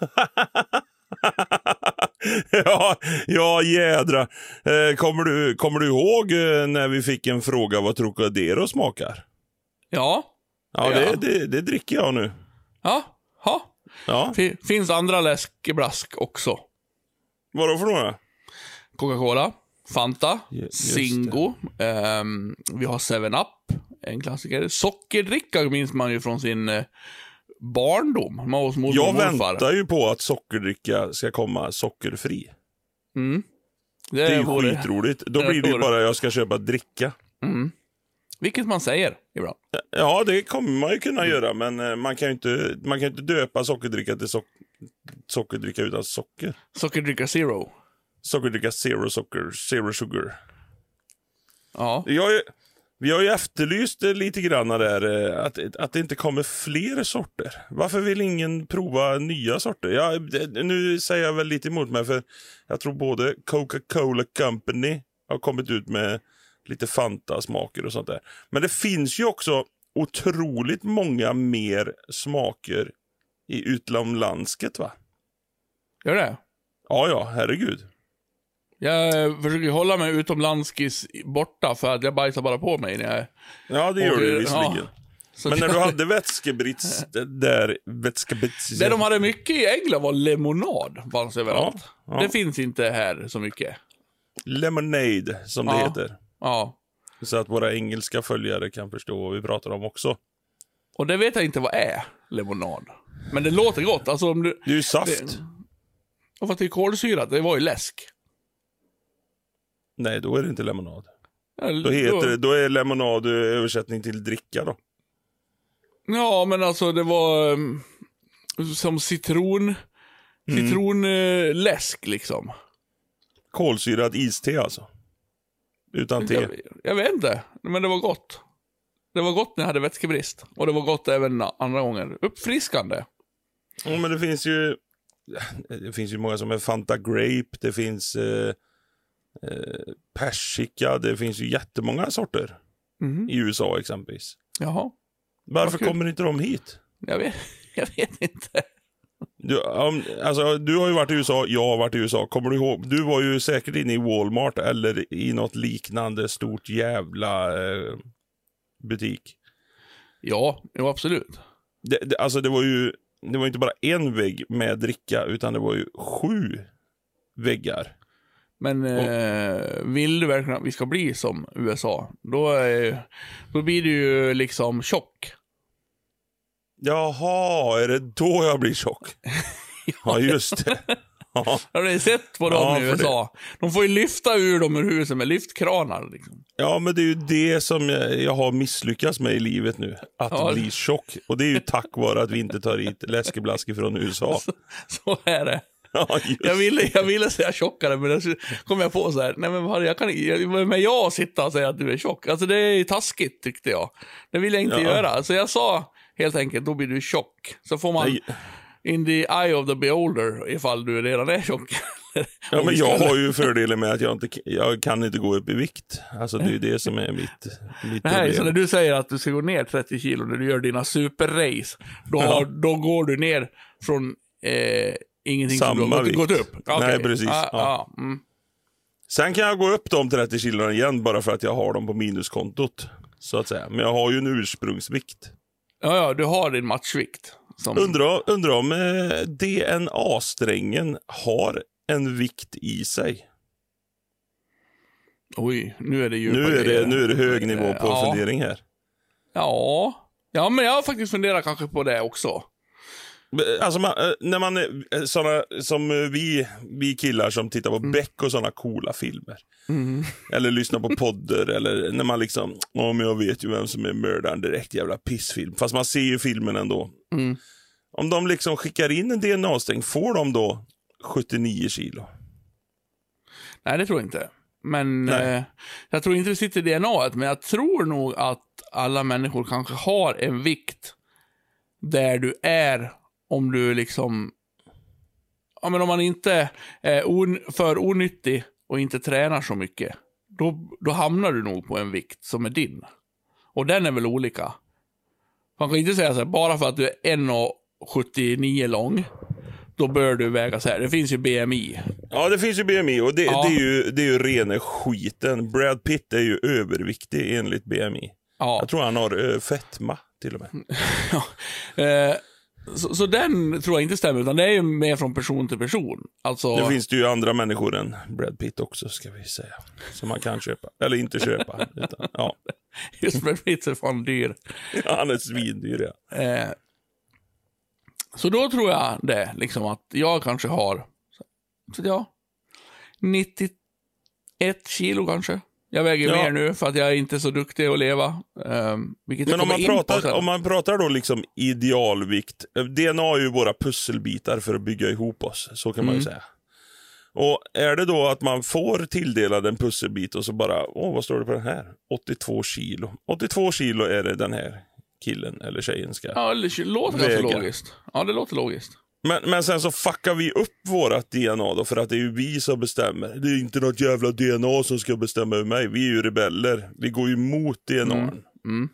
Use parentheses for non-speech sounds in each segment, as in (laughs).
(laughs) ja, ja, jädra. Eh, kommer, du, kommer du ihåg eh, när vi fick en fråga vad Trocadero smakar? Ja. Ja, Ja. Det, det, det dricker jag nu. Ja. Ha. Ja, Fi- Finns andra läskeblask också. vadå för några? Coca-Cola, Fanta, Zingo. ehm, vi har 7-Up, en klassiker. Sockerdricka minns man ju från sin eh, barndom. Var hos mormor Jag väntar ju på att sockerdricka ska komma sockerfri. Mm. Det är ju vore- skitroligt. Då det blir det ju bara jag ska köpa dricka. Mm. Vilket man säger ibland. Ja, det kommer man ju kunna göra, men eh, man kan ju inte, man kan inte döpa sockerdricka till sock, sockerdricka utan socker. Sockerdricka Zero. Sockerdricka zero socker, zero sugar. Ja. Jag, vi har ju efterlyst lite grann där, eh, att, att det inte kommer fler sorter. Varför vill ingen prova nya sorter? Ja, nu säger jag väl lite emot mig, för jag tror både Coca-Cola Company har kommit ut med lite Fanta-smaker och sånt där. Men det finns ju också otroligt många mer smaker i utomlandsket, va? Gör det? Ja, ja, herregud. Jag eh, försöker hålla mig utomlandskis borta för att jag bajsar bara på mig när jag... Ja, det gör du visserligen. ja. Så Men när du hade vätskebrits (laughs) där, vätskebrits... Det de hade mycket i England var lemonad. Fanns överallt. Ja, ja. Det finns inte här så mycket. Lemonade, som det Ja. heter. Ja. Så att våra engelska följare kan förstå vad vi pratar om också. Och det vet jag inte vad är, lemonad. Men det låter gott. Alltså om du... Det är ju saft. Det- Och för att det är kolsyrat, det var ju läsk. Nej, då är det inte lemonad. Ja, Då, heter det, då är lemonad eh, översättning till dricka då. Ja, men alltså det var um, som citron... Mm. Citronläsk liksom. Kolsyrad iste alltså. Utan te. Jag, jag vet inte, men det var gott. Det var gott när jag hade vätskebrist. Och det var gott även andra gånger. Uppfriskande. Ja, men det finns ju... Det finns ju många som är Fanta Grape, det finns eh, persika, det finns ju jättemånga sorter. Mhm. I USA exempelvis. Jaha, Varför Vad kommer inte de hit? jag vet, (laughs) jag vet inte. Du, um, alltså, du har ju varit i USA, jag har varit i USA. Kommer du ihåg? Du var ju säkert inne i Walmart eller i något liknande stort jävla eh, butik. Ja, jo absolut. Det, det, alltså det var ju det var inte bara en vägg med dricka, utan det var ju sju väggar. Men eh, vill du verkligen att vi ska bli som USA, då, är, då blir du ju liksom tjock. Jaha, är det då jag blir tjock? (laughs) Ja, just det. (laughs) Ja, Har du sett på dem Ja, i USA? De får ju lyfta ur dem ur huset med lyftkranar. Liksom. ja, men det är ju det som jag, jag har misslyckats med i livet nu. Att Ja. bli tjock. Och det är ju tack vare att vi inte tar hit läskeblask från USA. (laughs) Så är det. Ja, (laughs) Jag ville, jag ville säga tjockare, men så kom jag på så här, nej men jag kan vem är jag sitta och säga att du är tjock? Alltså det är taskigt tyckte jag. Det vill jag inte Ja. göra. Så jag sa helt enkelt, då blir du tjock. Så får man Nej. in the eye of the beholder ifall du redan är tjock. (laughs) Ja, men jag har ju fördelen med att jag inte jag kan inte gå upp i vikt. Alltså det är ju det som är mitt, mitt här är så när problem. du säger att du ska gå ner 30 kilo när du gör dina superrace, då, Ja. då går du ner från eh, ingenting som Samma har gått, gått upp. Okej. Nej, precis. Ah, Ja. ah, mm. Sen kan jag gå upp de 30 kilona igen bara för att jag har dem på minuskontot. Så att säga. Men jag har ju en ursprungsvikt. ja, ja, du har din matchvikt. Som, Undrar undrar om eh, DNA-strängen har en vikt i sig. Oj, nu är det djupa Nu är, det, nu är det hög nivå på ja. fundering här. Ja. Ja, men jag har faktiskt funderat kanske på det också. Alltså man, eh, när man är såna som eh, vi, vi killar som tittar på Beck och såna coola filmer. Mm. Eller lyssnar på podder eller när man liksom, ja men jag vet ju vem som är mördaren direkt, jävla pissfilm. Fast man ser ju filmen ändå. Mm. Om de liksom skickar in en DNA-sträng, får de då 79 kilo? Nej, det tror jag inte. Men eh, jag tror inte det sitter i DNA, men jag tror nog att alla människor kanske har en vikt där du är om du liksom... Ja, men om man inte är on, för onyttig och inte tränar så mycket, då, då hamnar du nog på en vikt som är din. Och den är väl olika. Man kan inte säga så här, bara för att du är 1,79 lång, då bör du väga så här. Det finns ju BMI. Ja, det finns ju BMI och det, Ja. det, är, ju, det är ju rena skiten. Brad Pitt är ju överviktig enligt BMI. Ja. Jag tror han har eh, fetma till och med. (laughs) Eh, så, så den tror jag inte stämmer, utan det är ju mer från person till person. Alltså, Det finns det ju andra människor än Brad Pitt också, ska vi säga. Som man kan köpa. Eller inte köpa. (laughs) Utan, ja. just Brad Pitt är fan dyr. Han är svindyr, ja. Eh, så då tror jag det, liksom att jag kanske har, så ja, 91 kilo kanske. Jag väger Ja. mer nu för att jag är inte så duktig att leva. Vilket jag Men om man, pratar, om man pratar då liksom idealvikt. eh, DNA är ju våra pusselbitar för att bygga ihop oss. Så kan man ju Mm. säga. Och är det då att man får tilldelad en pusselbit och så bara, åh vad står det på den här? 82 kilo. 82 kilo är det den här killen eller tjejen ska. Ja, det låter ganska Väga. logiskt. Ja, det låter logiskt. Men, men sen så fuckar vi upp vårat DNA då för att det är ju vi som bestämmer. Det är inte något jävla DNA som ska bestämma över mig. Vi är ju rebeller. Vi går ju emot DNA. Mm.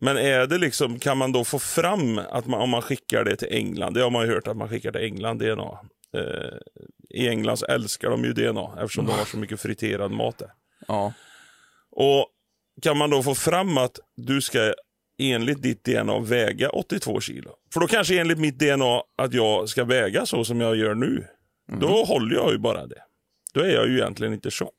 Men är det liksom, kan man då få fram att man, om man skickar det till England, det har man ju hört att man skickar till England DNA. Eh, I England så älskar de ju DNA eftersom de har så mycket friterad mat där. Ja. Och kan man då få fram att du ska enligt ditt DNA väga 82 kilo. För då kanske enligt mitt DNA att jag ska väga så som jag gör nu. Då håller jag ju bara det. Då är jag ju egentligen inte tjock.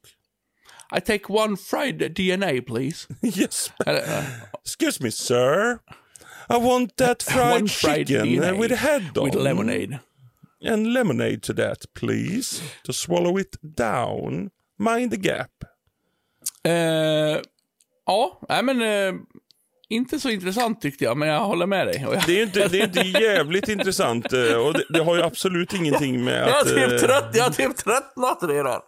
I take one fried DNA please. (laughs) yes, eh, excuse me sir. I want that (laughs) fried, fried chicken DNA with head on. with lemonade. And lemonade to that please. To swallow it down. Mind the gap. Eh, ja, nej men eh, inte så intressant tyckte jag, men jag håller med dig. Jag, Det är inte, det är inte jävligt intressant eh, och det, det har ju absolut ingenting med jag, har att... typ eh, trött, jag har typ tröttnat redan.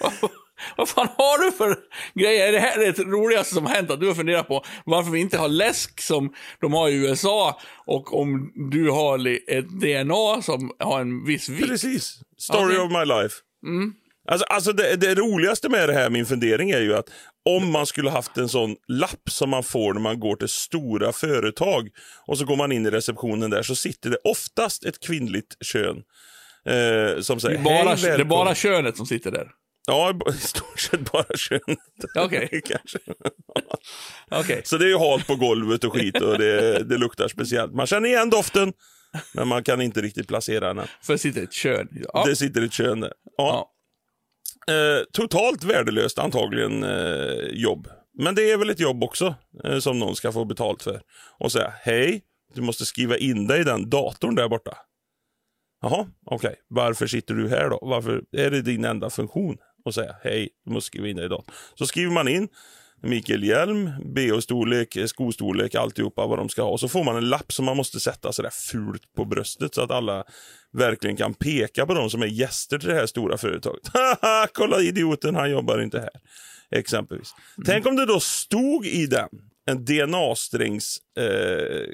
Vad- (laughs) Vad fan har du för grejer? Är det här det roligaste som har hänt? Att du har funderat på varför vi inte har läsk som de har i USA och om du har ett DNA som har en viss vikt. Precis. Story Okej. of my life. Mm. Alltså, alltså det, det roligaste med det här, min fundering är ju att om man skulle haft en sån lapp som man får när man går till stora företag och så går man in i receptionen där så sitter det oftast ett kvinnligt kön eh, som Det säger är, bara, hej det är bara könet som sitter där. Ja, i (laughs) stort sett bara könet. (laughs) Okej. (laughs) Kanske. Okej. Så det är ju halt på golvet och skit och det, det luktar speciellt. Man känner igen doften, men man kan inte riktigt placera den. För det sitter ett kön. Ja. Det sitter ett kön där. Ja. ja. Eh, totalt värdelöst antagligen eh, jobb. Men det är väl ett jobb också eh, som någon ska få betalt för. Och säga hej, du måste skriva in dig i den datorn där borta. Jaha, okej. Varför sitter du här då? Varför är det din enda funktion? Och säga hej, du måste skriva in dig i datorn. Så skriver man in Mikael Hjelm, BH-storlek, skostorlek, alltihopa vad de ska ha. Så får man en lapp som man måste sätta sådär fult på bröstet så att alla verkligen kan peka på de som är gäster till det här stora företaget. Haha, (laughs) kolla idioten, han jobbar inte här. Exempelvis. Tänk om det då stod i den en DNA-strängs eh.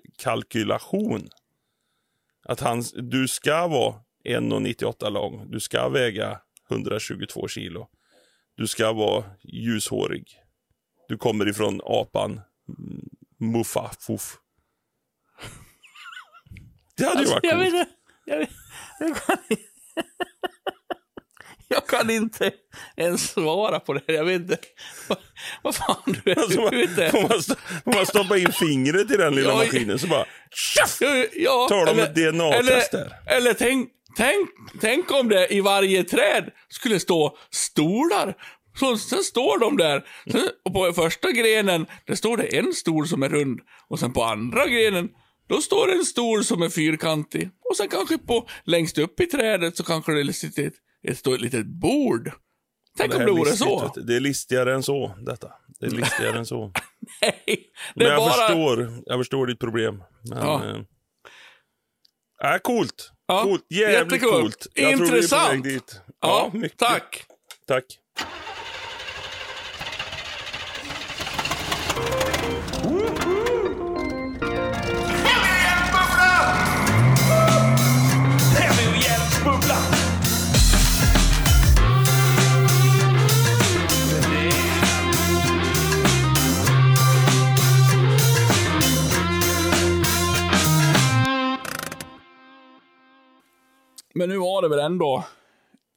Att han, du ska vara 1,98 lång, du ska väga 122 kilo. Du ska vara ljushårig. Du kommer ifrån apan mm, Muffafuf. Det hade ju Alltså, varit jag, coolt. vet, jag, vet, jag, kan, inte- (laughs) jag kan inte ens svara på det. här. Jag vet inte. Vad, vad fan du är Alltså, man, ute får, man st- får man stoppa in fingret i den lilla Ja, maskinen så bara tjaff! Ja, Tar de eller- ett DNA-test eller, där? Eller tänk, tänk, tänk om det i varje träd skulle stå stolar. Så, sen står de där. Sen, och på första grenen, där står det en stol som är rund. Och sen på andra grenen, då står det en stol som är fyrkantig. Och sen kanske på längst upp i trädet så kanske det sitter ett, ett, står ett litet bord. Tänk om här det vore så. Det är listigare än så, detta. Det är listigare än så. (laughs) Nej, det Men jag, bara... förstår, jag förstår ditt problem. Men, Ja. ja. Äh, coolt. Ja, coolt. Jävligt jättekul. coolt. Jag Intressant. dit. Ja, mycket. tack. Tack. Men nu var det väl ändå...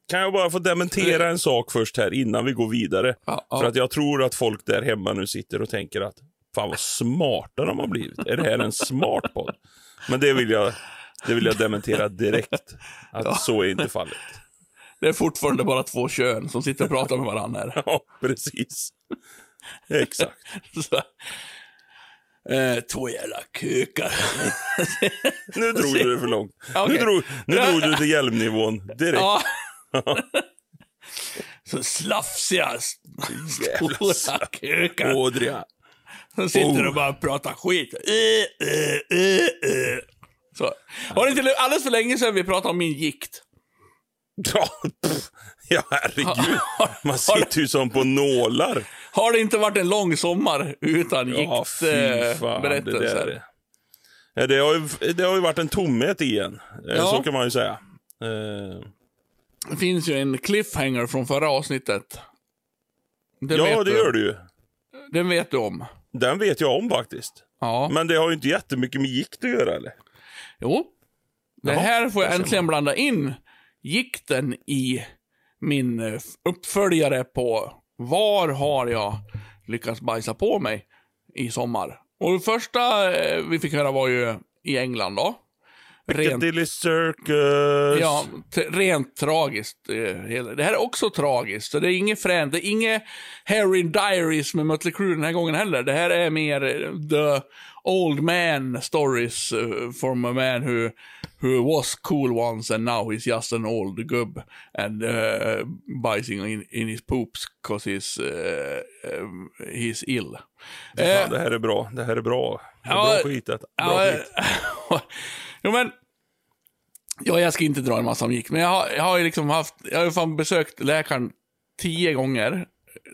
Kan jag bara få dementera en sak först här innan vi går vidare? Ja, ja. För att jag tror att folk där hemma nu sitter och tänker att fan vad smarta de har blivit. Är det här en smart podd? Men det vill jag, det vill jag dementera direkt. Att så är inte fallet. Det är fortfarande bara två kön som sitter och pratar med varandra. Ja, precis. Exakt. (laughs) Så, eh, två jävla kukar. (laughs) Nu drog du det för långt. (laughs) Nu, Okej. drog, nu drog du till hjälmnivån direkt. (laughs) Ja. Så slafsiga, stora kukar. Ådriga. Som sitter Oh. och bara pratar skit. Eh, eh, eh, eh. Så. Var det inte alldeles för länge sedan vi pratade om min gikt? Ja, pff. (laughs) ja, herregud. (laughs) Man sitter ju som på nålar. Har det inte varit en lång sommar utan Ja. Det, giktberättelser? där. Ja, det, har ju, det har ju varit en tomhet igen. Eh, Ja. Så kan man ju säga. Eh, Det finns ju en cliffhanger från förra avsnittet. Den ja, det du. gör du ju. Den vet du om. Den vet jag om faktiskt. Ja. Men det har ju inte jättemycket med gikt att göra, eller? Jo. Det Jaha, här får jag det äntligen blanda in gikten i min eh, uppföljare på var har jag lyckats bajsa på mig i sommar. Och det första eh, vi fick höra var ju i England då. Rent, Piccadilly Circus. ja, rent tragiskt. eh, Det här är också tragiskt. Så det är inget fränt. Det är inget Harry Diaries med Mötley Crüe den här gången heller. Det här är mer the old man stories from a man who, who was cool once and now he's just an old gubb and uh, biting in, in his poops cause he's, uh, um, he's ill. Ja, det här är bra. Det här är bra. Det är Ja, bra skitet. Bra Ja, skit. (laughs) jo, men... Ja, jag ska inte dra en massa om gick, men jag har, jag har ju liksom haft... Jag har ju fan besökt läkaren tio gånger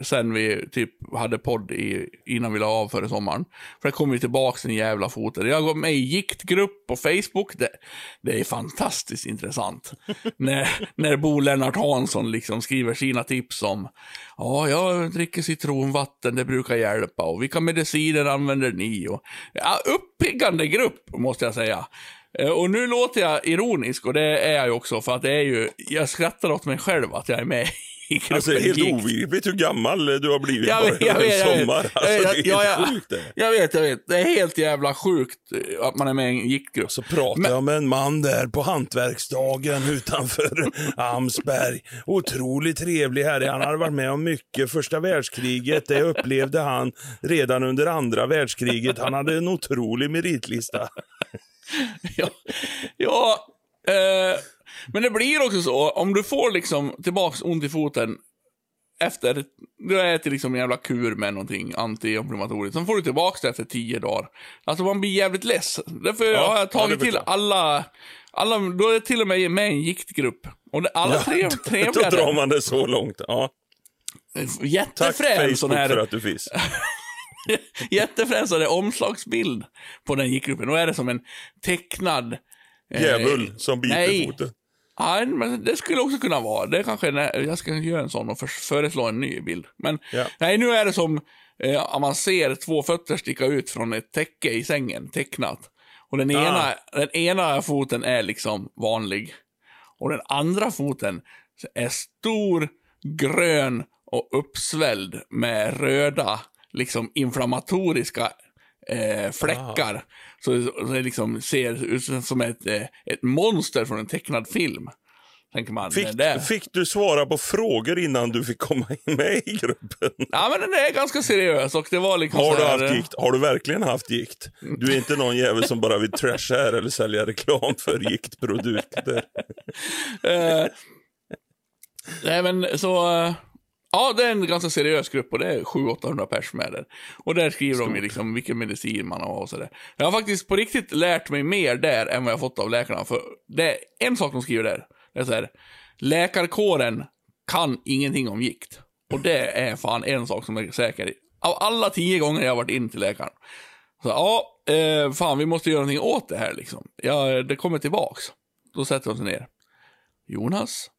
sen vi typ hade podd i, innan vi la av före sommaren. För det kom ju tillbaks en jävla foten. Jag går med i giktgrupp på Facebook. Det, det är fantastiskt intressant. (laughs) när, när Bo Lennart Hansson liksom skriver sina tips om Ja, jag dricker citronvatten, det brukar hjälpa. Och vilka mediciner använder ni? Och, ja, uppiggande grupp, måste jag säga. Eh, Och nu låter jag ironisk, och det är jag ju också, för att det är ju, jag skrattar åt mig själv att jag är med i gruppen Alltså, helt Gikt. obegripligt hur gammal du har blivit Jag bara vet, jag vet, en jag vet. sommar. Alltså, Jag- det är helt jag- jag- sjukt det. Jag vet, jag vet. Det är helt jävla sjukt eh, att man är med i en giktgrupp. Så pratade Men- jag med en man där på hantverksdagen utanför (laughs) Amsberg. Otroligt trevlig herre. Han hade varit med om mycket. Första världskriget, det upplevde han redan under andra världskriget. Han hade en otrolig meritlista. (laughs) ja, ja eh, men det blir också så, om du får liksom tillbaks ont i foten efter, du äter liksom en jävla kur med någonting antiinflammatoriskt, sen får du tillbaks det efter tio dagar. Alltså man blir jävligt less. Därför Ja, har ja, jag tagit det till alla, alla, då är jag till och med med en giktgrupp. Och det, alla tre, Då trevliga. drar man det så långt. Ja. Tack Jättefrän sån här för att du finns. (laughs) jättefränsade omslagsbild på den giktgruppen. Då är det som en tecknad... eh, Djävul som biter nej. foten. Ja, men det skulle också kunna vara. Det kanske jag ska göra en sån och för, föreslå en ny bild. Men Ja. nej, nu är det som eh, man ser två fötter sticka ut från ett täcke i sängen, tecknat. Och den ena, Ah. den ena foten är liksom vanlig. Och den andra foten är stor, grön och uppsvälld med röda, liksom inflammatoriska eh, fläckar. Så, så det liksom ser ut som ett, eh, ett monster från en tecknad film. Man. Fick, fick du svara på frågor innan du fick komma in med i gruppen? Ja, men den är ganska seriös och det var liksom Har du haft gikt? Har du verkligen haft gikt? Du är inte någon jävel som bara vill trasha här eller sälja reklam för giktprodukter. (laughs) Eh, nej, men så... eh, ja, det är en ganska seriös grupp och det är 700-800 pers med där. Och där skriver de ju liksom vilken medicin man har och sådär. Jag har faktiskt på riktigt lärt mig mer där än vad jag fått av läkarna. För det är en sak de skriver där. Det är så här, läkarkåren kan ingenting om gikt. Och det är fan en sak som är säker. Av alla tio gånger jag har varit in till läkaren. Så ja, eh, fan vi måste göra någonting åt det här liksom. Ja, det kommer tillbaks. Då sätter de sig ner. Jonas,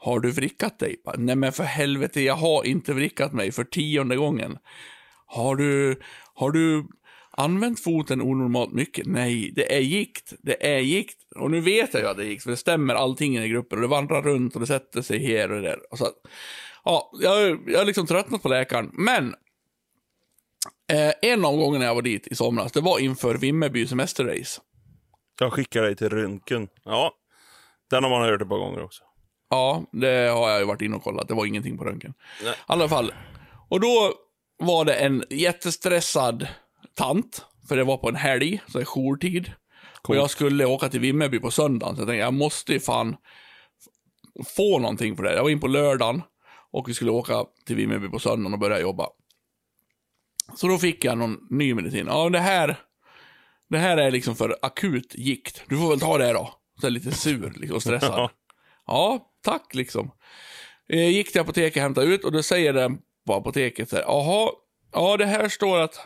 har du vrickat dig? Nej men för helvete, jag har inte vrickat mig för tionde gången. Har du, har du använt foten onormalt mycket? Nej, det är gikt. Det är gikt. Och nu vet jag ju att det är gikt, för det stämmer allting i gruppen. Och det vandrar runt och det sätter sig här och där. Och så, ja, jag, jag har liksom tröttnat på läkaren. Men, eh, en av gångerna jag var dit i somras, det var inför Vimmerby semesterrace. Jag skickar dig till röntgen. Ja, den har man hört ett par gånger också. Ja, det har jag ju varit inne och kollat. Det var ingenting på röntgen. Nej. I alla fall. Och då var det en jättestressad tant. För det var på en helg, så det är jourtid. Och jag skulle åka till Vimmerby på söndagen. Så jag tänkte, jag måste ju fan få någonting för det. Jag var in på lördagen. Och vi skulle åka till Vimmerby på söndagen och börja jobba. Så då fick jag någon ny medicin. Ja, det här, det här är liksom för akut gikt. Du får väl ta det då. Så jag är lite sur liksom, och stressad. (laughs) Ja. Tack liksom. Eh, gick till apoteket och hämtade ut och då säger den på apoteket så här, jaha, ja det här står att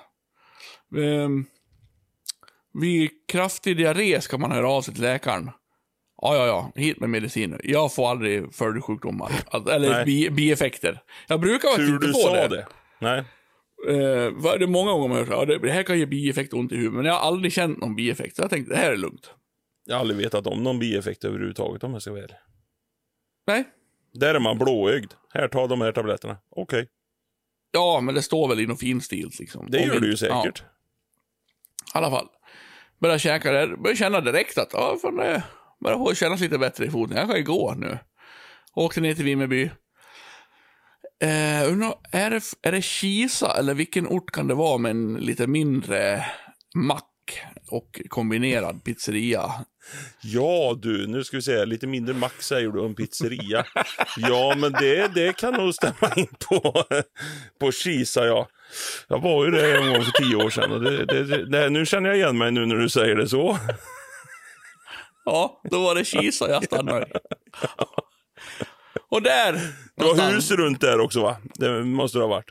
ehm, vid kraftig diarré ska man höra av sig till läkaren. Ja, ja, ja, hit med mediciner. Jag får aldrig följdsjukdomar, Alltså, eller bi bieffekter. Jag brukar faktiskt Tur inte du få sa det. det. Nej. Vad- det är många gånger man hör så här, det, det här kan ge bieffekt och ont i huvudet, men jag har aldrig känt någon bieffekt. Så jag tänkte, det här är lugnt. Jag har aldrig vetat om någon bieffekt överhuvudtaget om jag ska vara ärlig. Nej, Där är man blåögd. Här, ta de här tabletterna. Okej. ja, men det står väl i någon finstil liksom. Det Om gör du ju ja. säkert. I alla fall. Började käka det. Började känna direkt att ja, fan, det börjar kännas lite bättre i foten. Jag kan ju gå nu. Åkte ner till Vimmerby. Eh, undrar, är, det, är det Kisa eller vilken ort kan det vara med en lite mindre mack och kombinerad pizzeria? Ja du, nu ska vi se. Lite mindre max säger du om pizzeria. ja, men det, det kan nog stämma in på, på Kisa, ja. Jag var ju där en gång för tio år sedan. Och det, det, det, det, nu känner jag igen mig nu när du säger det så. Ja, då var det Kisa jag stannade. Och där, Det var hus runt där också va? Det måste det ha varit.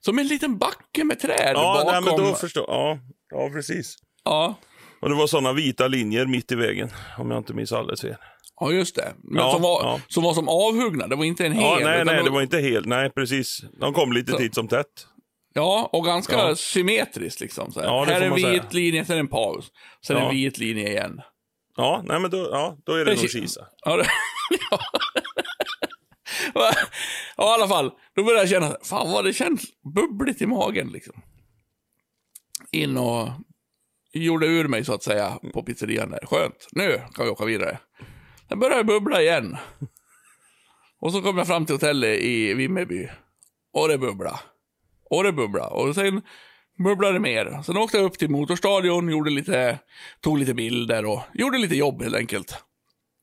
som en liten backe med träd Ja, bakom. nej, men då förstår ja, ja, precis. Ja, Och det var såna vita linjer mitt i vägen, om jag inte minns alldeles fel. Ja, just det. Men Ja, som, var, ja. som var som avhuggna, det var inte en hel. Ja, nej, nej, de- det var inte helt. Nej, precis. De kom lite Så- titt som tätt. Ja, och ganska Ja. symmetriskt liksom. Så här. Ja, det här är en vit säga. linje, sen en paus. Sen en vit linje igen. Ja, nej, men då, ja, då är det Det nog ki- Kisa. Ja, det, (laughs) ja. ja, i alla fall. Då började jag känna, fan vad det känns bubbligt i magen liksom. In och gjorde ur mig så att säga på pizzerian där. Skönt, nu kan vi åka vidare. Sen började det bubbla igen. Och så kom jag fram till hotellet i Vimmerby. Och det bubbla. Och det bubbla. Och sen bubblade det mer. Sen åkte jag upp till motorstadion, gjorde lite, tog lite bilder och gjorde lite jobb helt enkelt.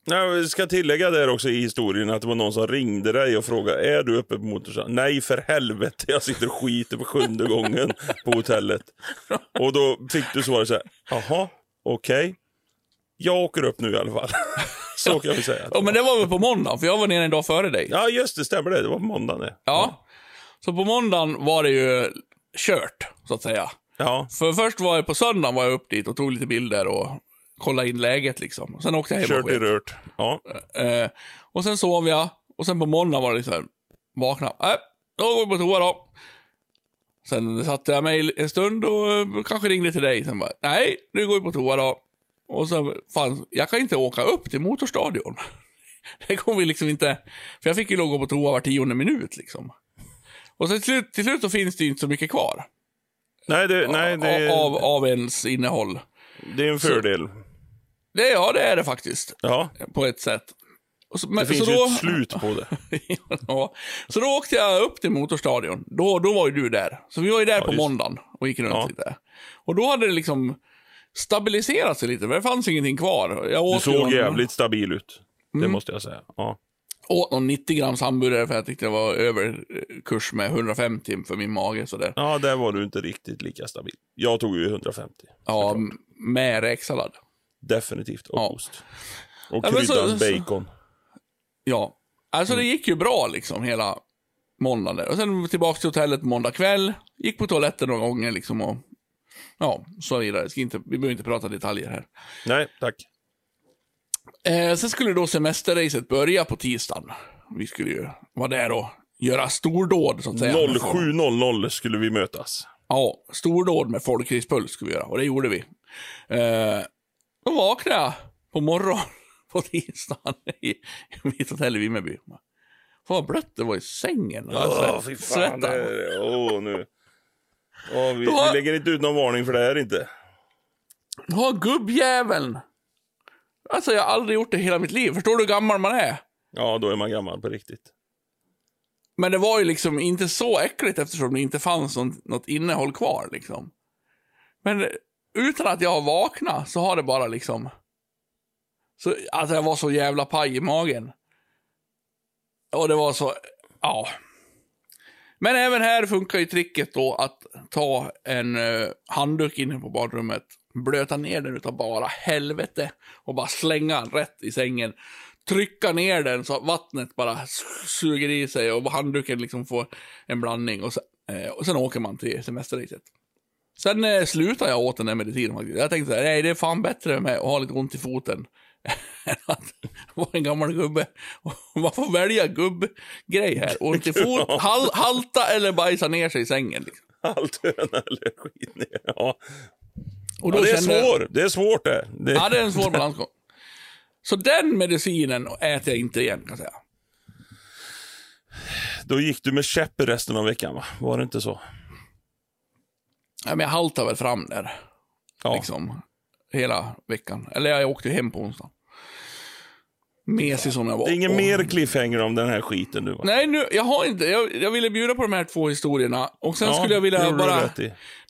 Jag ska tillägga där också i historien att det var någon som ringde dig och frågade är du uppe på motorcykeln? Nej för helvete, jag sitter och skiter på sjunde gången på hotellet. Och då fick du svaret så här, jaha, okej. Jag åker upp nu i alla fall. (laughs) så kan vi säga. Ja, men det var väl på måndag, för jag var nere en dag före dig. Ja, just det, stämmer det. Det var på måndagen det. Ja. Så på måndagen var det ju kört, så att säga. Ja, För först var jag på söndagen var jag upp dit och tog lite bilder och kollade in läget liksom. Sen åkte jag hem kört i rört. Ja, Eh, och sen sov jag. Och sen på måndagen var det så här, vakna. Äh, då går vi på toa då. Sen satte jag mig en stund och eh, kanske ringde till dig. Sen bara, nej, nu går vi på toa då. Och så, fan, jag kan inte åka upp till motorstadion. (laughs) Det kommer vi liksom inte, för jag fick ju gå på toa var tionde minut liksom. Och sen till slut, till slut så finns det ju inte så mycket kvar. nej, det, nej det, Av, av ens innehåll. det är en fördel. Det, ja, det är det faktiskt. Ja, På ett sätt. Så, men, det finns så ju då, ett slut på det. (laughs) ja. Så då åkte jag upp till motorstadion. Då, då var ju du där. Så vi var ju där på just. måndagen och gick runt Ja. lite. Och då hade det liksom stabiliserat sig lite, för det fanns ingenting kvar. Jag Du såg någon, jävligt stabil ut. Det Mm. måste jag säga. Ja. åt någon 90 grams hamburgare för jag tyckte det var överkurs med 150 för min mage. Sådär. ja, där var du inte riktigt lika stabil. Jag tog ju 150. Ja, med räksallad. Definitivt. Och Ja. ost. Och Ja, kryddad bacon. Ja, alltså det gick ju bra liksom hela måndagen. Och sen tillbaka till hotellet måndag kväll. Gick på toaletten några gånger liksom och ja, så vidare. Ska inte, vi behöver inte prata detaljer här. Nej, tack. Eh, sen skulle då semesterracet börja på tisdagen. Vi skulle ju vara där och göra stordåd så att säga. 07.00 skulle vi mötas. Ja, stordåd med folkracepuls skulle vi göra och det gjorde vi. Eh, då vaknade jag på morgonen (laughs) på tisdagen i mitt hotell i Vimmerby. Fan vad blött det var i sängen. Åh, fy fan. Svettade. Det, åh, nu. Åh, vi, Då har- vi lägger inte ut någon varning för det här inte. Ja, gubbjäveln. Alltså jag har aldrig gjort det hela mitt liv. Förstår du hur gammal man är? Ja, då är man gammal på riktigt. Men det var ju liksom inte så äckligt eftersom det inte fanns något, något innehåll kvar liksom. Men utan att jag har vaknat så har det bara liksom... Så, alltså jag var så jävla paj i magen. Och det var så... Ja. Men även här funkar ju tricket då att ta en eh, handduk inne på badrummet, blöta ner den utav bara helvete och bara slänga den rätt i sängen. Trycka ner den så att vattnet bara suger i sig och handduken liksom får en blandning och sen, eh, och sen åker man till semesterriset. Sen eh, slutade jag åt den där medicinen faktiskt. Jag tänkte så här, nej det är fan bättre med att ha lite ont i foten (laughs) än att vara en gammal gubbe. (laughs) Man får välja gubbgrej här. Ont i (laughs) fot, hal, halta eller bajsa ner sig i sängen. Liksom. Allt höna eller skit ner. Ja. Och då Ja, det är kände- svårt. Det är svårt det. det Ja, det är en svår balansgång. Så den medicinen äter jag inte igen kan jag säga. Då gick du med käpp resten av veckan, va? Var det inte så? Ja, men jag haltar väl fram där. Ja. Liksom. Hela veckan. Eller jag åkte hem på onsdag. Mesig som jag var. Det är ingen Och- mer cliffhanger om den här skiten nu, va? Nej, nu, jag har inte. Jag, jag ville bjuda på de här två historierna. Och sen Ja, skulle jag vilja bara...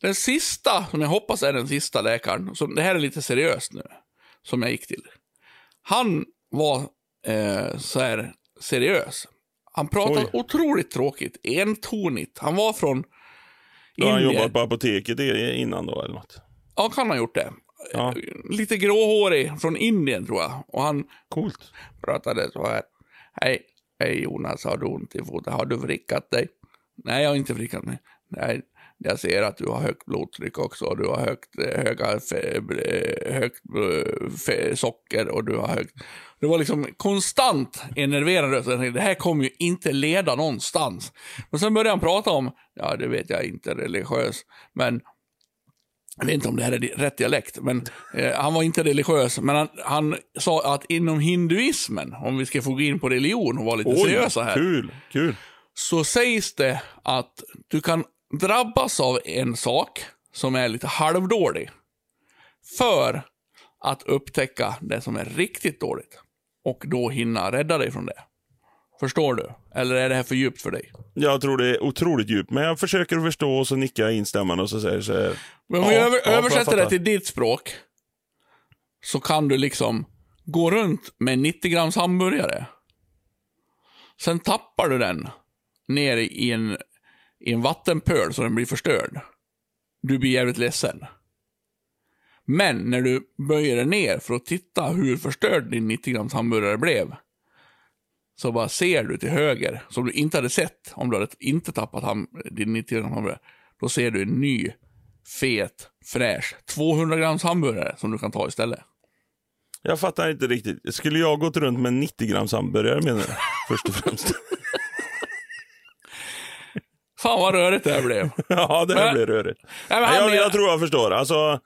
Den sista, som jag hoppas är den sista läkaren. Som, det här är lite seriöst nu. Som jag gick till. Han var eh, så här seriös. Han pratade Oj. otroligt tråkigt. Entonigt. Han var från Då har han jobbat på apoteket innan då, eller något. Ja, kan ha gjort det. Ja. Lite gråhårig, från Indien tror jag. Och han Coolt. pratade så här. Hej, hej Jonas, har du ont i foten? Har du vrickat dig? Nej, jag har inte vrickat mig. Nej, jag ser att du har högt blodtryck också. Och du har högt, eh, höga fe, eh, högt eh, fe, socker och du har högt... Det var liksom konstant enerverande. Så jag tänkte, det här kommer ju inte leda någonstans. Men sen började han prata om, ja det vet jag inte, religiös, men jag vet inte om det här är rätt dialekt, men eh, han var inte religiös. Men han, han sa att inom hinduismen, om vi ska få gå in på religion och vara lite seriösa här, kul, kul. så sägs det att du kan drabbas av en sak som är lite halvdålig för att upptäcka det som är riktigt dåligt och då hinna rädda dig från det. Förstår du? Eller är det här för djupt för dig? Jag tror det är otroligt djupt, men jag försöker förstå och så nickar jag instämmande och så säger så här. Men om vi Ja, över, ja, översätter det till ditt språk så kan du liksom gå runt med 90 grams hamburgare. Sen tappar du den ner i en, i en vattenpöl så den blir förstörd. Du blir jävligt ledsen. Men när du böjer den ner för att titta hur förstörd din 90 grams hamburgare blev så bara ser du till höger, som du inte hade sett om du hade inte tappat din 90 grams hamburgare. Då ser du en ny, fet, fräsch 200 grams hamburgare som du kan ta istället. Jag fattar inte riktigt. Skulle jag gått runt med 90 grams hamburgare menar du? Först och främst. (laughs) Fan vad rörigt det här blev. (laughs) ja, det här Men- blir rörigt. Nej, men jag, menar- jag tror jag förstår. Alltså,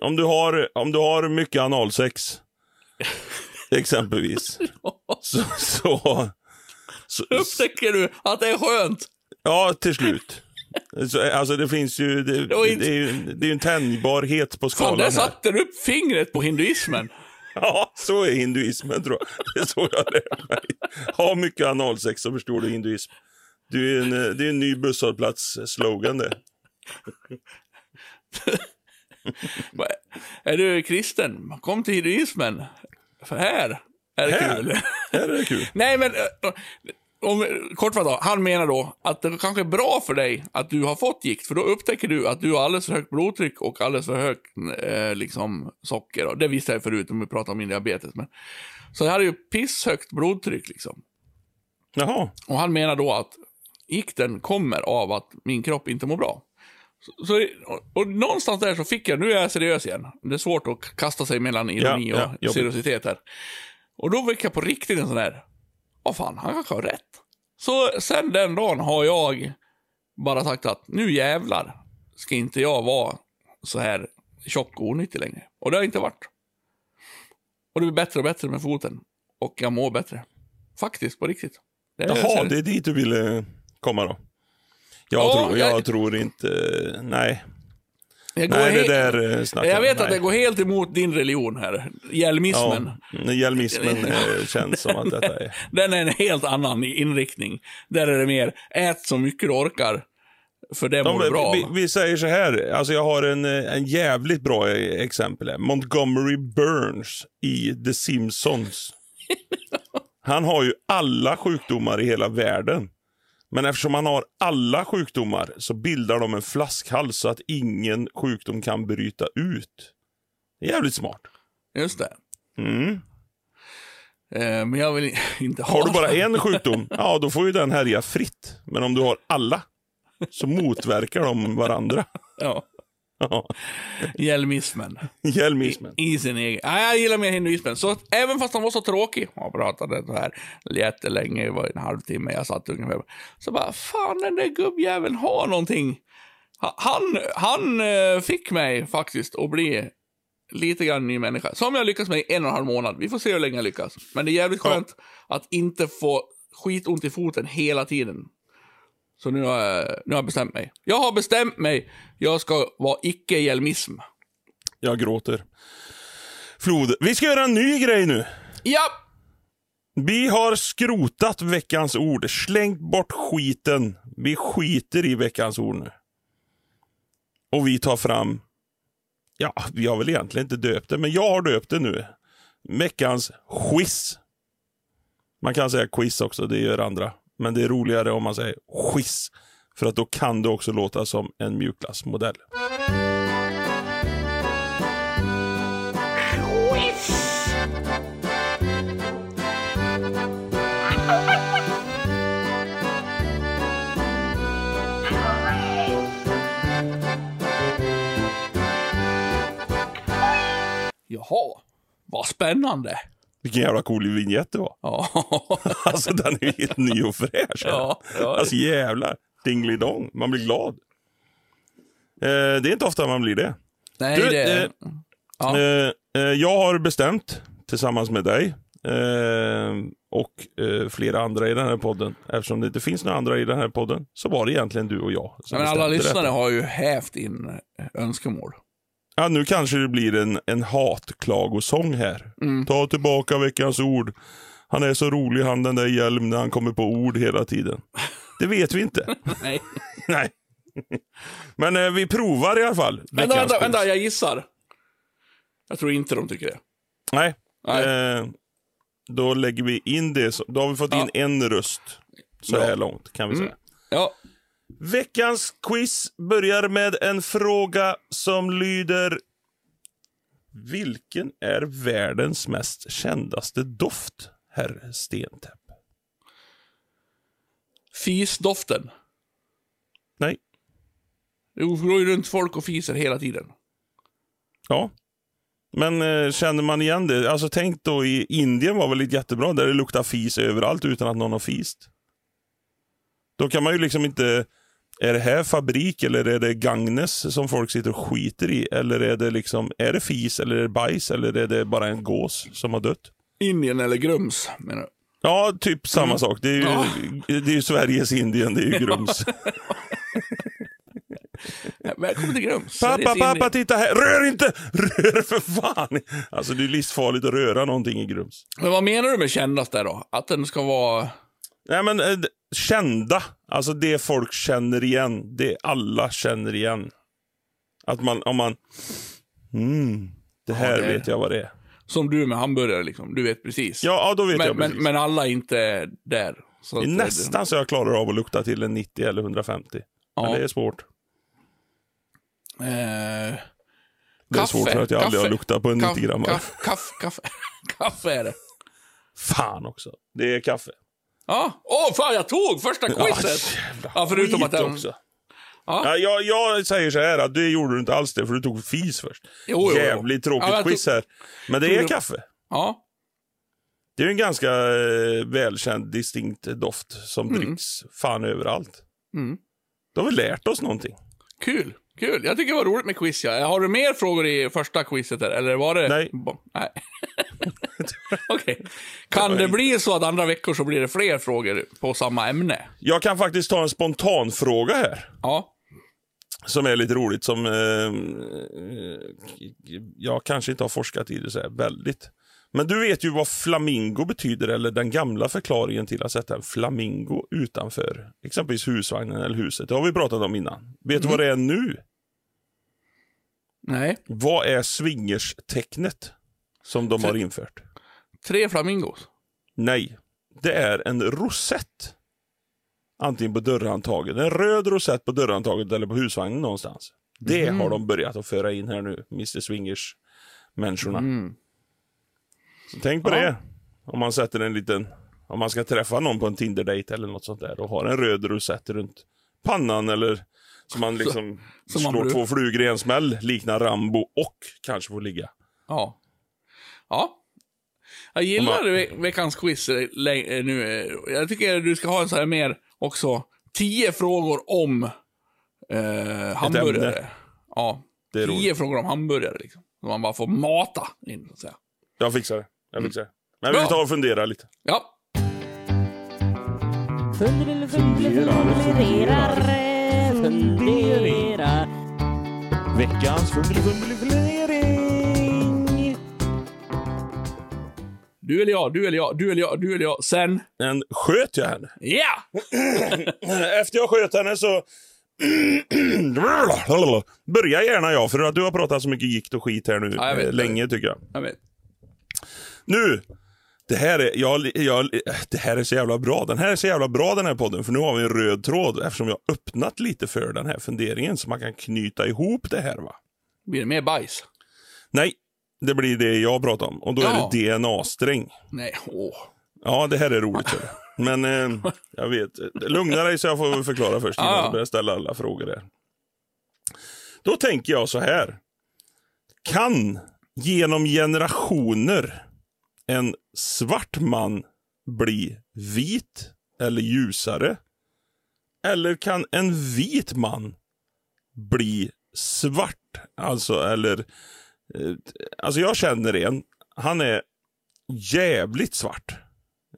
om du har, om du har mycket analsex, (laughs) exempelvis, så, så, så, Upptäcker du att det är skönt? Ja, till slut. Så, alltså det finns ju, det, Det inte- det är ju, det är en tänjbarhet på Fan, skalan där här. satte du upp fingret på hinduismen. (laughs) Ja, så är hinduismen tror jag. Det är så jag lär mig. Ha mycket analsex så förstår du hinduism. Du är en, eh, det är en ny busshållplats-slogan det. (laughs) Bara, Är du kristen? Kom till hinduismen. För här är det Här? kul. Här är det kul. (laughs) Nej, men eh, om, kortfattat, han menar då att det kanske är bra för dig att du har fått gikt, för då upptäcker du att du har alldeles för högt blodtryck och alldeles för högt eh, liksom, socker. Och det visste jag förut om vi pratar om min diabetes. Men, så jag hade ju pisshögt blodtryck liksom. Jaha, Och han menar då att gikten kommer av att min kropp inte mår bra. Så, så, och, och någonstans där så fick jag, nu är jag seriös igen. Det är svårt att kasta sig mellan ironi Ja, ja, och seriositet här. Och då fick jag på riktigt en sån där, vad fan, han kanske har rätt. Så sen den dagen har jag bara sagt att nu jävlar ska inte jag vara så här tjock och onyttig längre. Och det har jag inte varit. Och det blir bättre och bättre med foten. Och jag mår bättre. Faktiskt, på riktigt. Det Jaha, här- det är dit du ville komma då? Jag, Ja, tror, jag, jag- tror inte... Nej. jag Nej, det där eh, snackar Jag vet nej. att det går helt emot din religion här. Hjälmismen. Ja, hjälmismen (laughs) eh, känns som att detta är... Den är en helt annan inriktning. Där är det mer, ät så mycket du orkar. För det mår men bra vi, vi säger så här, alltså jag har en, eh, en jävligt bra exempel här. Montgomery Burns i The Simpsons. (laughs) Han har ju alla sjukdomar i hela världen. Men eftersom han har alla sjukdomar så bildar de en flaskhals så att ingen sjukdom kan bryta ut. Det är jävligt smart. Just det. Mm. Eh, men jag vill (laughs) inte ha Har du bara en sjukdom, ja då får ju den härja fritt. Men om du har alla så motverkar de varandra. Ja. Ja. Hjälmismen. Hjälmismen. I sin egen. Nej, jag gillar mer hinduismen. Så att även fast han var så tråkig, jag pratade så här jättelänge, det var en halvtimme jag satt ungefär. Så bara, fan den där gubbjäveln har någonting. Ha- Han, han eh, fick mig faktiskt att bli lite grann ny människa. Som jag lyckas med i en och en halv månad. Vi får se hur länge jag lyckas. Men det är jävligt Ja. skönt att inte få skitont i foten hela tiden. Så nu har, jag, nu har jag bestämt mig. Jag har bestämt mig. Jag ska vara icke-hjälmism. Jag gråter. Flod. Vi ska göra en ny grej nu. Ja! Vi har skrotat veckans ord, slängt bort skiten. Vi skiter i veckans ord nu. Och vi tar fram, ja, vi har väl egentligen inte döpt det, men jag har döpt det nu. Veckans quiz. Man kan säga quiz också, det gör andra. Men det är roligare om man säger skiss. För att då kan det också låta som en mjukglassmodell. Jaha, vad spännande. Vilken jävla cool vignett det var. Ja, (laughs) Alltså den är ju helt ny och fräsch. ja, ja. Alltså jävlar. Dingelidong. Man blir glad. Eh, det är inte ofta man blir det. Nej, Du, det... eh, Ja. Eh, eh, jag har bestämt, tillsammans med dig eh, och eh, flera andra i den här podden, eftersom det inte finns några andra i den här podden, så var det egentligen du och jag som men alla lyssnare detta. har ju hävt in önskemål. Ja, nu kanske det blir en, en hatklagosång här. Mm. Ta tillbaka veckans ord. Han är så rolig han den där hjälm när han kommer på ord hela tiden. Det vet vi inte. (laughs) Nej. (laughs) Nej. Men eh, vi provar i alla fall. Vänta, vänta, vänta, jag gissar. Jag tror inte de tycker det. Nej. Nej. Eh, då lägger vi in det. Då har vi fått Ja. in en röst så Bra. här långt kan vi Mm. säga. Ja, Veckans quiz börjar med en fråga som lyder. Vilken är världens mest kändaste doft, herr Stentäpp? fisdoften. Nej. Det går ju runt folk och fiser hela tiden. Ja. Men eh, känner man igen det? Alltså tänk då i Indien var väl lite jättebra där det luktar fis överallt utan att någon har fist. Då kan man ju liksom inte... Är det här fabrik eller är det Gagnes som folk sitter och skiter i? Eller är det liksom, är det fis eller är det bajs eller är det bara en gås som har dött? Indien eller Grums, menar du? Ja, typ samma sak. Det är ju, Ja. det är ju Sveriges Indien, det är ju Grums. (laughs) Välkommen till Grums. pappa, pappa, titta här! Rör inte! (laughs) Rör för fan! Alltså det är livsfarligt att röra någonting i Grums. Men vad menar du med kändast där då? Att den ska vara... Nej men eh, kända, alltså det folk känner igen. Det alla känner igen. Att man, om man... Mm, det här det är- vet jag vad det är. Som du med hamburgare liksom. Du vet precis. Ja, ja då vet men, jag men, precis. men alla är inte där. Så det är nästan så jag klarar av att lukta till en 90 eller 150. Men Ja. det är svårt. Eh, Det är svårt för att jag aldrig har luktat på en 90 gram. Kaffe, kaffe, (laughs) kaffe, kaffe är det. Fan också. Det är kaffe. Ja, åh fan jag tog första quizet! jävla Ja, förutom att den- också. Ja. Ja, jag, jag säger så här att det gjorde du inte alls det, för du tog fis först. Jo, jo, jo. Jävligt tråkigt Ja, quiz här. Men det är kaffe. Ja, Det är en ganska eh, välkänd, distinkt doft som Mm. dricks fan överallt. Mm. Då har vi lärt oss någonting. kul. Kul. Jag tycker det var roligt med quiz. Ja. Har du mer frågor i första quizet? Där, eller var det... Nej. (laughs) Okej. Kan det bli så att andra veckor så blir det fler frågor på samma ämne? Jag kan faktiskt ta en spontan fråga här. Ja. Som är lite roligt, som eh, jag kanske inte har forskat i det så här väldigt. Men du vet ju vad flamingo betyder, eller den gamla förklaringen till att sätta en flamingo utanför exempelvis husvagnen eller huset. Det har vi pratat om innan. Vet du vad det är nu? Nej. Vad är swingerstecknet som de har infört? Tre flamingos. Nej, det är en rosett. Antingen på dörrhandtaget, en röd rosett på dörrhandtaget eller på husvagnen någonstans. Det har de börjat att föra in här nu, Mr Swingers-människorna. Mm. Så tänk på Ja. det. Om man sätter en liten, om man ska träffa någon på en Tinder-date eller något sånt där och har en röd rosett runt pannan eller så man liksom som man slår brukar- två flugor i en smäll, liknar Rambo och kanske får ligga. Ja. Ja. Jag gillar man- ve- veckans quiz eh, nu. Jag tycker du ska ha en så här mer också. Tio frågor om eh, hamburgare. Ja. Tio roligt. frågor om hamburgare liksom. Så man bara får mata in, så att säga. Jag fixar det. Jag fixar det. Men Bra. vi tar och funderar lite. Ja. Fundera, funderar, fundera. Veckans fundering. Du eller jag, du eller jag, du eller jag, du eller jag. Sen. Men sköt jag henne? Ja! Efter jag sköt henne så... Börja gärna jag, för att du har pratat så mycket gikt och skit här nu Ja, jag vet, eh, jag länge tycker jag. Jag vet. Nu! Det här, är, jag, jag, det här är så jävla bra. Den här är så jävla bra den här podden, för nu har vi en röd tråd eftersom jag har öppnat lite för den här funderingen så man kan knyta ihop det här. va. Blir det mer bajs? Nej, det blir det jag pratar om och då Ja. är det DNA-sträng. Nej. Åh. Ja, det här är roligt. Men eh, (laughs) jag vet. Lugna dig så jag får förklara först innan Ja, ja. jag börjar ställa alla frågor där. Då tänker jag så här. Kan genom generationer en svart man bli vit eller ljusare? Eller kan en vit man bli svart? Alltså, eller... Eh, alltså jag känner en. Han är jävligt svart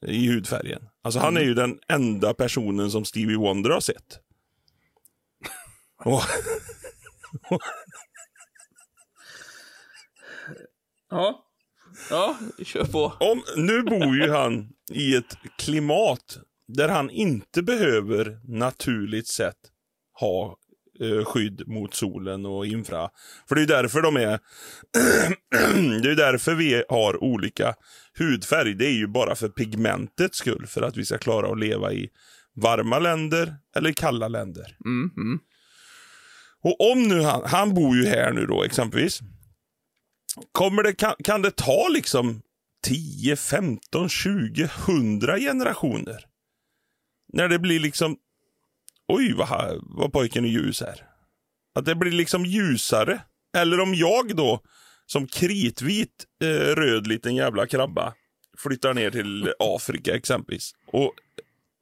i hudfärgen. Alltså han är ju den enda personen som Stevie Wonder har sett. Och, Ja. Ja, kör på. om, nu bor ju han i ett klimat där han inte behöver naturligt sett ha eh, skydd mot solen och infra. För det är ju därför de är... (clears throat) det är därför vi har olika hudfärg. Det är ju bara för pigmentets skull. För att vi ska klara att leva i varma länder eller kalla länder. Mm, mm. Och om nu han, han bor ju här nu då exempelvis. Kommer det, kan, kan det ta liksom 10, 15, 20, 100 generationer? När det blir liksom, oj vad, vad pojken är ljus här. Att det blir liksom ljusare. Eller om jag då, som kritvit eh, röd liten jävla krabba, flyttar ner till Afrika exempelvis. Och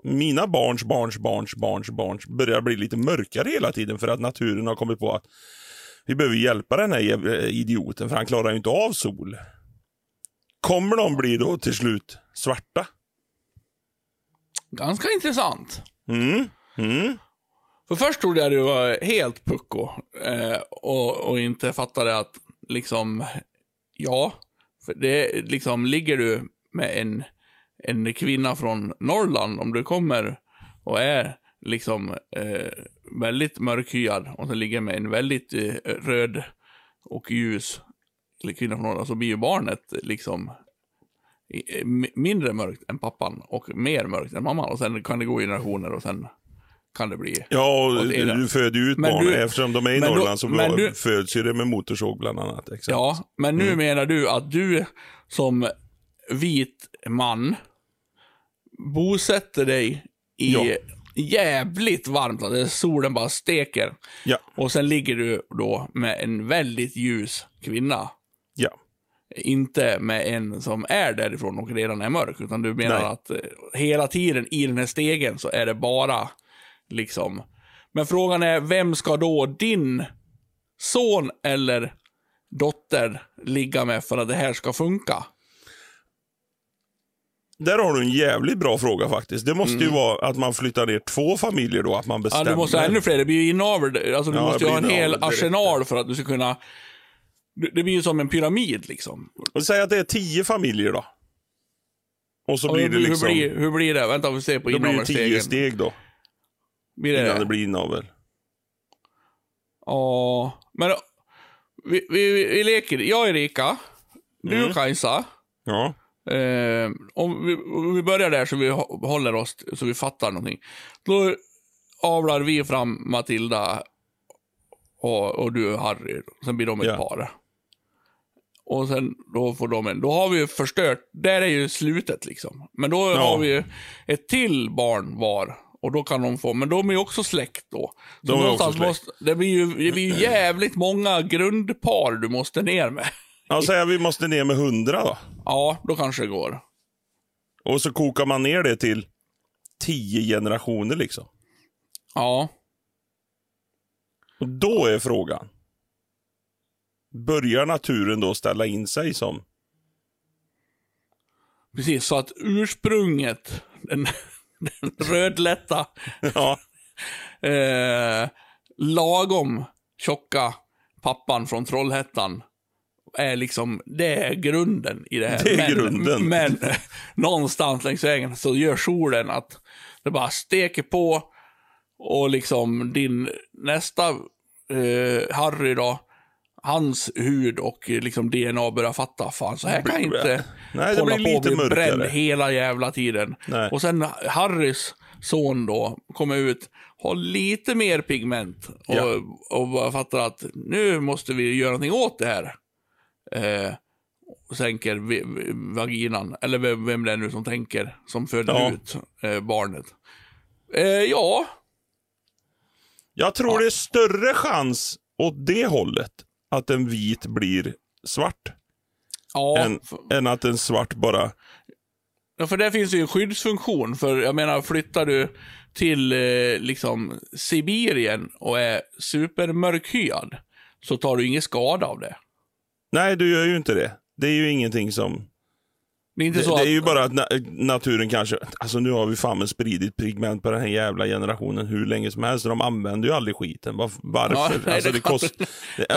mina barns barns barns barns barns börjar bli lite mörkare hela tiden för att naturen har kommit på att vi behöver hjälpa den här jävla idioten för han klarar ju inte av sol. Kommer de bli då till slut svarta? Ganska intressant. Mm. Mm. För först trodde jag du var helt pucko eh, och, och inte fattade att liksom, ja, för det liksom ligger du med en, en kvinna från Norrland, om du kommer och är liksom eh, väldigt mörkhyad och så ligger med en väldigt eh, röd och ljus kvinna från Norrland, så blir ju barnet liksom i- eh, mi- mindre mörkt än pappan och mer mörkt än mamman. Och sen kan det gå generationer och sen kan det bli Ja, och du föder ju ut Men barn. du- Eftersom de är i då- Norrland så var- du- föds ju det med motorsåg bland annat. Exakt. Ja, men nu menar du att du som vit man bosätter dig i Ja. Jävligt varmt, där solen bara steker. Ja. Och sen ligger du då med en väldigt ljus kvinna. ja. Inte med en som är därifrån och redan är mörk, utan du menar Nej. att eh, hela tiden i den här stegen så är det bara liksom... Men frågan är, vem ska då din son eller dotter ligga med för att det här ska funka? Där har du en jävligt bra fråga faktiskt. Det måste ju vara att man flyttar ner två familjer då, att man Ja, bestämmer. du måste ha ännu fler. Det blir ju inavel. Alltså, du Ja, måste det ju ha en hel direkt. arsenal för att du ska kunna... Det det blir ju som en pyramid liksom. Och säg att det är tio familjer då. Och så Ja, blir det liksom... hur, blir, hur blir det? Vänta, vi ser på då blir det tio inavelstegen. steg då, Blir det innan det blir inavel. Ja, men vi, vi, vi leker. Jag är Erika. Du Mm. Kajsa. Ja. Eh, om, vi, om vi börjar där så vi hå- håller oss, så vi fattar någonting. Då avlar vi fram Matilda och, och du Harry. Sen blir de ett Ja. par. Och sen då får de en, då har vi ju förstört, där är ju slutet liksom. Men då Ja. har vi ju ett till barn var. Och då kan de få, men de är ju också släkt då. Så De är också släkt. måste, det blir ju det blir ju jävligt många grundpar du måste ner med. Ja, säg vi måste ner med hundra då. Ja, då kanske det går. Och så kokar man ner det till tio generationer liksom. Ja. Och då är frågan. Börjar naturen då ställa in sig som... Precis, så att ursprunget, den, (laughs) den rödlätta, (laughs) Ja, eh, lagom tjocka pappan från Trollhättan är liksom, det är grunden i det här. Det är men, grunden. Men (laughs) någonstans längs vägen så gör solen att det bara steker på och liksom din nästa eh, Harry då, hans hud och eh, liksom DNA börjar fatta, fan så här kan jag inte Nej, hålla på och bli bränd hela jävla tiden. Nej. Och sen Harrys son då kommer ut, har lite mer pigment och, Ja. och bara fattar att nu måste vi göra någonting åt det här. Eh, sänker vaginan, eller vem, vem det är nu som tänker, som föder Ja. ut eh, barnet. Eh, ja, jag tror det är större chans åt det hållet att en vit blir svart. ja. Än, än att en svart bara... ja, för där finns det ju en skyddsfunktion. För jag menar, flyttar du till eh, liksom Sibirien och är supermörkhyad, så tar du ingen skada av det. Nej, du gör ju inte det. Det är ju ingenting som... Det är Det, det är ju bara att na naturen kanske... Alltså nu har vi fan spridit pigment på den här jävla generationen hur länge som helst. De använder ju aldrig skiten. Var, varför? Ja, nej, alltså, det kost,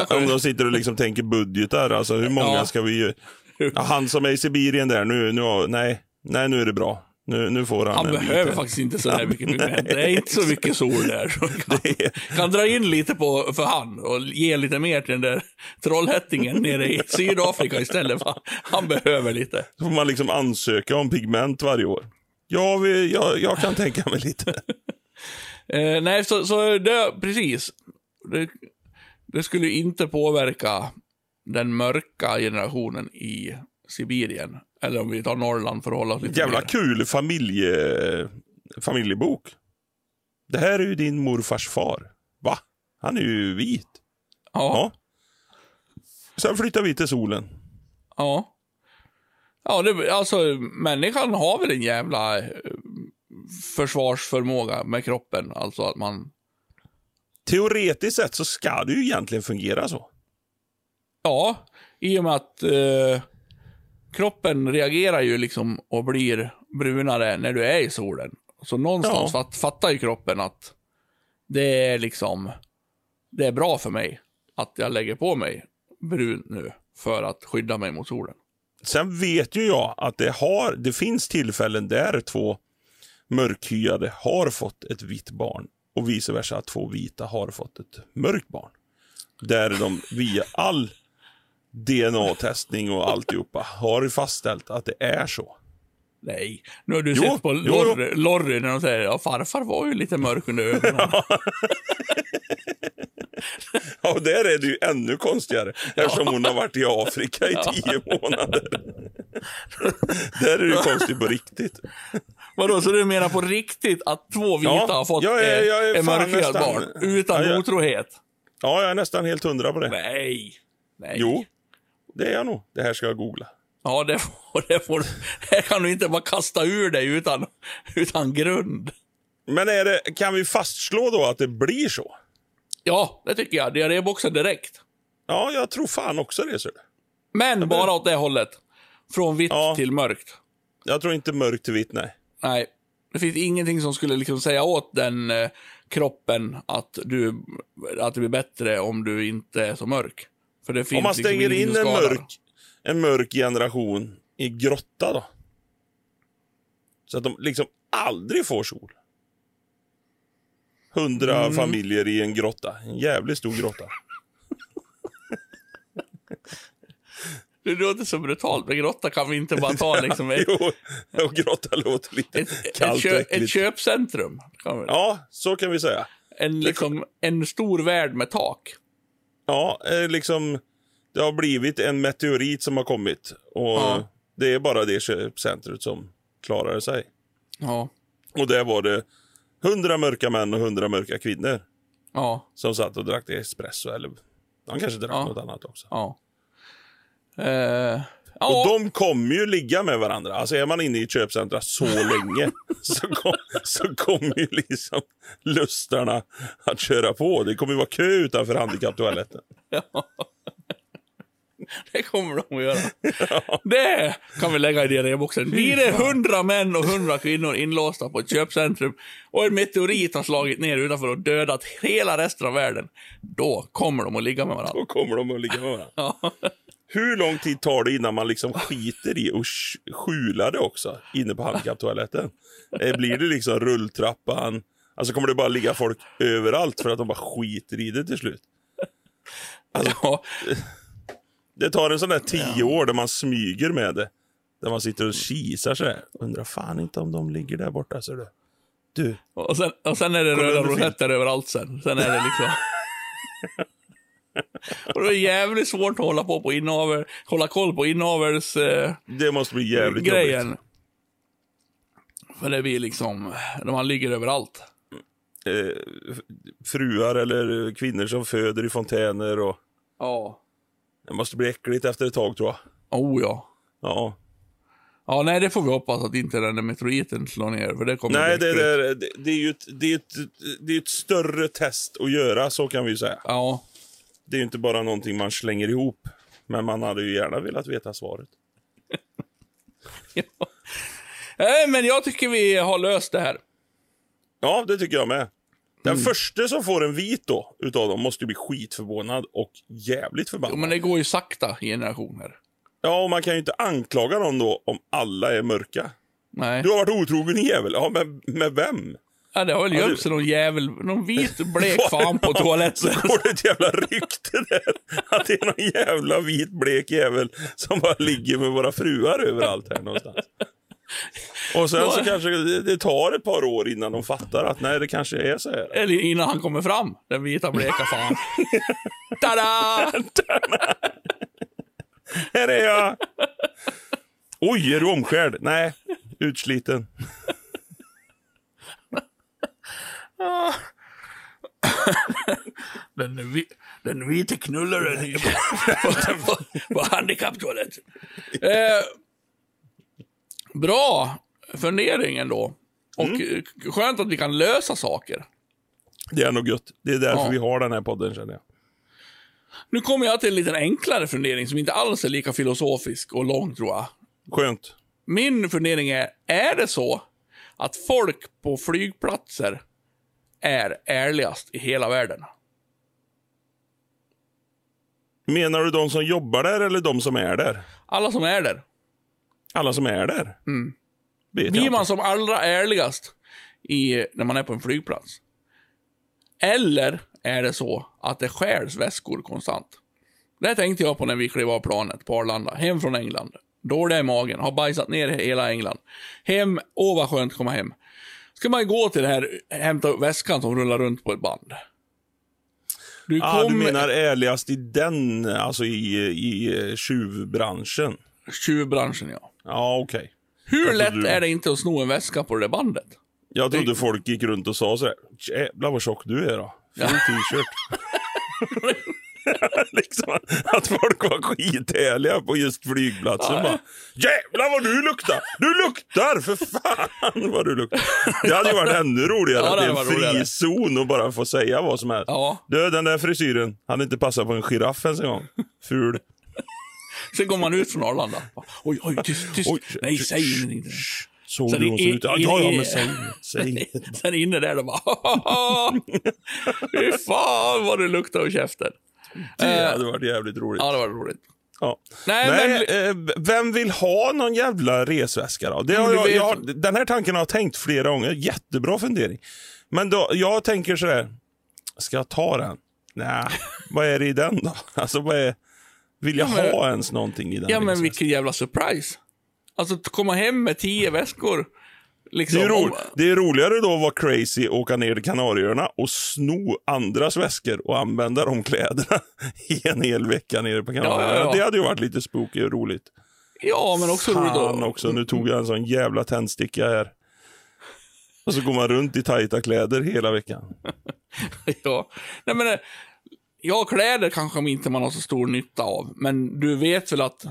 om de sitter och liksom tänker budgetar, alltså hur många Ja. ska vi... Ja, han som är i Sibirien där, nu, nu, nej, nej, nu är det bra. Nu, nu får han, Han behöver bit. faktiskt inte så här mycket pigment. Det är inte så mycket sol där. (laughs) Kan, är- kan dra in lite på, för han och ge lite mer till den där trollhättingen nere i Sydafrika istället. För han behöver lite. Så får man liksom ansöka om pigment varje år. Ja, vi, jag, jag kan tänka mig lite. (laughs) Eh, nej, så, så det, precis. Det, det skulle inte påverka den mörka generationen i Sibirien. Eller om vi tar Norrland för att hålla oss lite Jävla mer. kul familje, familjebok. Det här är ju din morfars far. Va? Han är ju vit. Ja. Ja. Sen flyttar vi till solen. Ja. Ja, det, alltså människan har väl en jävla eh, försvarsförmåga med kroppen. Alltså att man, Teoretiskt sett så ska det ju egentligen fungera så. ja, i och med att eh, kroppen reagerar ju liksom och blir brunare när du är i solen. Så någonstans Ja. fatt, fattar ju kroppen att det är liksom, det är bra för mig att jag lägger på mig brun nu för att skydda mig mot solen. Sen vet ju jag att det, har, det finns tillfällen där två mörkhyade har fått ett vitt barn och vice versa att två vita har fått ett mörkt barn. Där de via all DNA-testning och alltihopa har fastställt att det är så. Nej, nu har du Jo, sett på Lorry, Lorry när de säger ja farfar var ju lite mörk under ögonen. (laughs) Ja, och där är det ju ännu konstigare eftersom hon har varit i Afrika i tio månader. där är det ju konstigt på riktigt. Vadå, så du menar på riktigt att två vita Ja, har fått är en fan mörkhyad nästan- barn utan Ja, jag- otrohet? Ja, jag är nästan helt hundra på det. Nej. Nej. Jo, det är jag nog. Det här ska jag googla. Ja, det får, det får det kan du inte bara kasta ur dig utan, utan grund. Men är det, kan vi fastslå då att det blir så? Ja, det tycker jag. Diarréboxen direkt. Ja, jag tror fan också det. Så. Men bara åt det hållet. Från vitt Ja. till mörkt. Jag tror inte mörkt till vitt, nej. Nej. Det finns ingenting som skulle liksom säga åt den eh, kroppen att, du, att det blir bättre om du inte är så mörk. För det finns Om man liksom stänger ingenting in en mörk, en mörk generation i grotta då. Så att de liksom aldrig får sol. Hundra Mm. familjer i en grotta. En jävligt stor grotta. (laughs) Det låter så brutalt. Men grotta kan vi inte bara ta liksom (laughs) ett, jo, och grotta låter lite ett, ett, kallt och kö, ett köpcentrum. Ja, så kan vi säga. en, liksom, en stor värld med tak. Ja, eh, liksom. Det har blivit en meteorit som har kommit. Och Ja. det är bara det köpcentret som klarar sig. Ja. Och där var det hundra mörka män och hundra mörka kvinnor. Ja. Som satt och drack espresso eller de kanske drack Ja. något annat också. Ja. Eh, ja. Och de kommer ju ligga med varandra. Alltså är man inne i köpcentra så länge (laughs) så, kom, så kommer ju liksom lustarna att köra på. Det kommer ju vara kö utanför handikapptoaletten. (laughs) Det kommer de att göra. Det kan vi lägga i diarréboxen. Blir det hundra män och hundra kvinnor inlåsta på ett köpcentrum och en meteorit har slagit ner utanför och dödat hela resten av världen, då kommer de att ligga med varandra. Då kommer de att ligga med varandra. (laughs) Ja. Hur lång tid tar det innan man liksom skiter i och sk- skjular det också inne på handikapptoaletten? Eh, Blir det liksom rulltrappan? Alltså kommer det bara ligga folk överallt för att de bara skiter i det till slut? Ja. (laughs) Det tar en sån där tio år där man smyger med det. Där man sitter och kisar så här. Undrar fan inte om de ligger där borta. Så du. du, Och, sen, och sen är det röda rosetter överallt sen. Sen är det liksom... (laughs) (laughs) och det är jävligt svårt att hålla på på inavel, hålla koll på inavels... Eh, det måste bli jävligt grejen. jobbigt. För det blir liksom, man ligger överallt. Eh, fruar eller kvinnor som föder i fontäner. Och Ja. det måste bli äckligt efter ett tag tror jag. Oh ja. Ja. Ja, nej, det får vi hoppas att inte den där meteoriten slår ner, för det kommer Nej, det, det, det, det är ju ett, det är ett, det är ett större test att göra, så kan vi säga. Ja. Det är ju inte bara någonting man slänger ihop. Men man hade ju gärna velat veta svaret. (laughs) Nej, men jag tycker vi har löst det här. Ja, det tycker jag med. Den Mm. första som får en vit då, utav dem, måste ju bli skitförvånad och jävligt förbannad. Jo, men det går ju sakta i generationer. Ja, och man kan ju inte anklaga någon då om alla är mörka. Nej. Du har varit otrogen jävel. Ja, men med vem? Ja, det har väl gömt sig någon jävel, någon vit (laughs) blek fan på toaletten. Så går det ett jävla rykte där. Att det är någon jävla vit blek jävel som bara ligger med våra fruar överallt här någonstans. Och sen så kanske det, det tar ett par år innan de fattar att nej, det kanske är så här. Eller innan han kommer fram, den vita bleka fan. (laughs) Tada! Här är jag! Oj, är du omskärd? Nej, utsliten. (laughs) Den, vi, den vita knullaren (laughs) på, på, på handikapptoaletten. Eh, bra fundering ändå. Och Mm. skönt att vi kan lösa saker. Det är nog gött. Det är därför Ja. vi har den här podden känner jag. Nu kommer jag till en lite enklare fundering som inte alls är lika filosofisk och lång tror jag. Skönt. Min fundering är, är det så att folk på flygplatser är ärligast i hela världen? Menar du de som jobbar där eller de som är där? Alla som är där. Alla som är där? Mm. Blir man som allra ärligast i, när man är på en flygplats? Eller är det så att det stjäls väskor konstant? Det tänkte jag på när vi klev av planet på Arlanda, hem från England. Dåliga i magen, har bajsat ner hela England. Hem, åh vad skönt komma hem. Ska man gå till det här, hämta upp väskan som rullar runt på ett band. Du Ah, du menar ärligast i den, alltså i, i tjuvbranschen? Tjuvbranschen, ja. Ja, okej. Hur Jag lätt du- är det inte att sno en väska på det där bandet? Jag trodde folk gick runt och sa sådär. Jävlar vad tjock du är då. Fin t-shirt. (laughs) (laughs) (laughs) liksom, att folk var skithärliga på just flygplatsen. Ja. Bara, Jävlar vad du luktar! Du luktar! För fan vad du luktar! Det hade ju varit ännu roligare Ja, att det är en varit fri roligare. zon och bara få säga vad som helst. Ja. Du, den där frisyren hade inte passat på en giraff ens en gång. Ful. Sen går man ut från Arlanda. Oj, oj, tyst, tyst. Oj, Nej, säg ingenting. Såg Sen du hon såg ut? Ja, ja, men säg. Säg. (laughs) Sen inne där, då bara (laughs) Fy fan vad det luktar ur käften. Det hade varit jävligt roligt. Ja, det var roligt. Ja. Nej, Nej, men... eh, vem vill ha någon jävla resväska då? Det har jag, jag, den här tanken har jag tänkt flera gånger. Jättebra fundering. Men då, jag tänker så här. Ska jag ta den? Nej, vad är det i den då? (laughs) Alltså vad är... Vill jag Ja, men- ha ens någonting i den Ja, men resväskan? vilken jävla surprise. Alltså, komma hem med tio väskor. Liksom, Det är, ro, det är roligare då att vara crazy och åka ner till Kanarieöarna och sno andras väskor och använda de kläderna (laughs) i en hel vecka nere på Kanarieöarna. Ja, ja, ja. Det hade ju varit lite spooky och roligt. Ja, men också roligt Fan också, nu tog jag en sån jävla tändsticka här. Och så går man runt i tajta kläder hela veckan. (laughs) ja. Nej, men, eh, ja, kläder kanske inte man har så stor nytta av. Men du vet väl att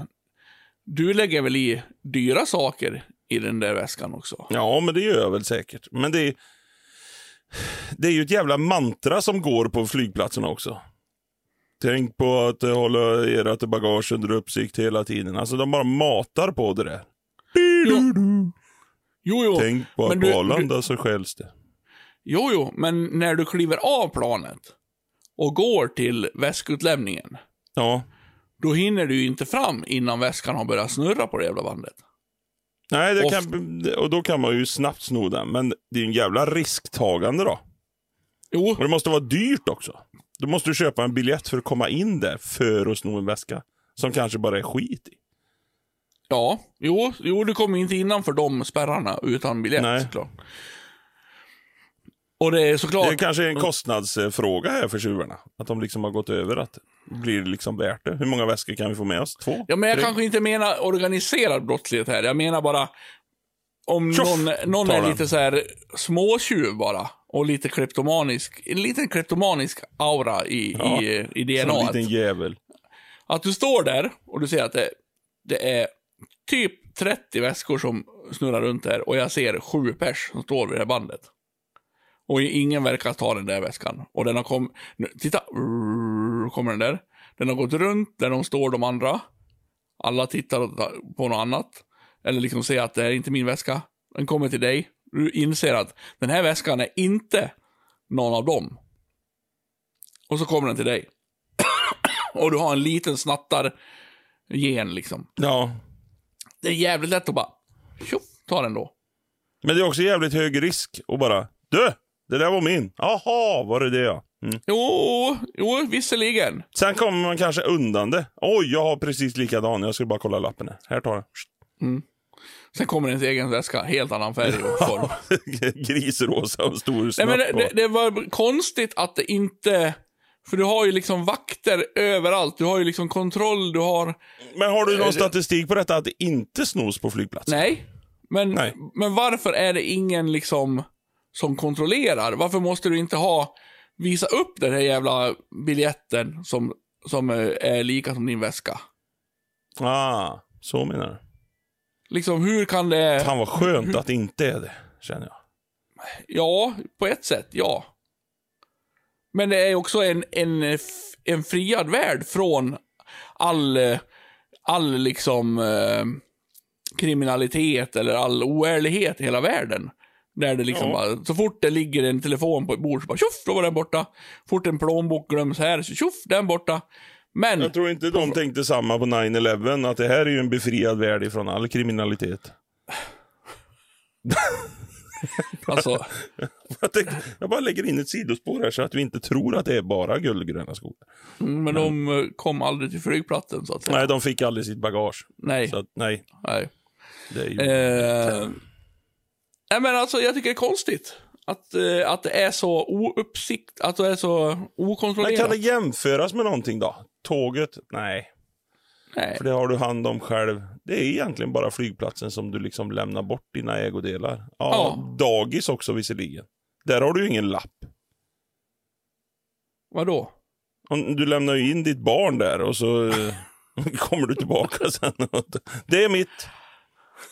du lägger väl i dyra saker i den där väskan också? Ja, men det gör jag väl säkert. Men det är, det är ju ett jävla mantra som går på flygplatserna också. Tänk på att hålla ert bagage under uppsikt hela tiden. Alltså de bara matar på det där. Jo, jo. Tänk på men att du- på Arlanda så skälls det. Jo, jo, men när du kliver av planet och går till väskutlämningen, Ja. då hinner du ju inte fram innan väskan har börjat snurra på det jävla bandet. Nej, kan, och då kan man ju snabbt sno den. Men det är ju en jävla risktagande då. Jo, Och det måste vara dyrt också. Då måste du köpa en biljett för att komma in där för att sno en väska. Som kanske bara är skit i. ja, jo, jo, du kommer inte innanför de spärrarna utan biljett Nej. såklart. Och det är såklart... Det kanske är en kostnadsfråga här för tjuvarna. Att de liksom har gått över att blir det liksom värt det. Hur många väskor kan vi få med oss? Två? Ja, men jag Tre? kanske inte menar organiserad brottslighet här. Jag menar bara om Tjoff, någon, någon är lite så här småtjuv bara och lite kleptomanisk, en liten kleptomanisk aura i, Ja, i, i Som en DNA. liten jävel. Att du står där och du ser att det, det är typ 30 väskor som snurrar runt där och jag ser sju pers som står vid det här bandet. Och ingen verkar ta den där väskan. Och den har kommit, titta, kommer den där. Den har gått runt där de står de andra. Alla tittar på något annat. Eller liksom ser att det är inte min väska. Den kommer till dig. Du inser att den här väskan är inte någon av dem. Och så kommer den till dig. (coughs) och du har en liten snattar gen liksom. Ja. Det är jävligt lätt att bara, tjoff, ta den då. Men det är också jävligt hög risk att bara, du! Det där var min. Jaha, var det det ja. Mm. Jo, jo, visserligen. Sen kommer man kanske undan det. Oj, jag har precis likadan. Jag skulle bara kolla lappen här. Här tar jag. Sen kommer ens egen väska, helt annan färg och form. (laughs) Grisrosa och stor Nej, snopp. men det, det, det var konstigt att det inte... För du har ju liksom vakter överallt. Du har ju liksom kontroll, du har... Men har du någon det- statistik på detta att det inte snos på flygplatsen? Nej. Men, Nej. men varför är det ingen liksom som kontrollerar? Varför måste du inte ha... Visa upp den här jävla biljetten som, som eh, är lika som din väska? Ah, så menar du. Liksom, hur kan det... Fan vad skönt att det inte är det, känner jag. Ja, på ett sätt, ja. Men det är också en, en, en friad värld från all, all liksom eh, kriminalitet eller all oärlighet i hela världen. Där det liksom Ja. bara, så fort det ligger en telefon på ett bord så bara tjoff, då var den borta. Fort en plånbok glöms här, så tjoff, den borta. Men, Jag tror inte de tänkte samma på 9-11, att det här är ju en befriad värld ifrån all kriminalitet. (laughs) alltså, (laughs) Jag, tänkte, jag bara lägger in ett sidospår här så att vi inte tror att det är bara guldgröna skogar. mm, men de eh, kom aldrig till flygplatsen så att säga. Nej, de fick aldrig sitt bagage. Nej, att, nej, nej. det är ju... Eh, nej men alltså jag tycker det är konstigt. Att, eh, att det är så ouppsikt, att det är så Men okontrollerat. kan det jämföras med någonting då? Tåget? Nej, Nej. för det har du hand om själv. Det är egentligen bara flygplatsen som du liksom lämnar bort dina ägodelar. Ja, Ja. dagis också visserligen. Där har du ju ingen lapp. Vadå? Du lämnar ju in ditt barn där och så eh, (laughs) kommer du tillbaka sen. (laughs) Det är mitt.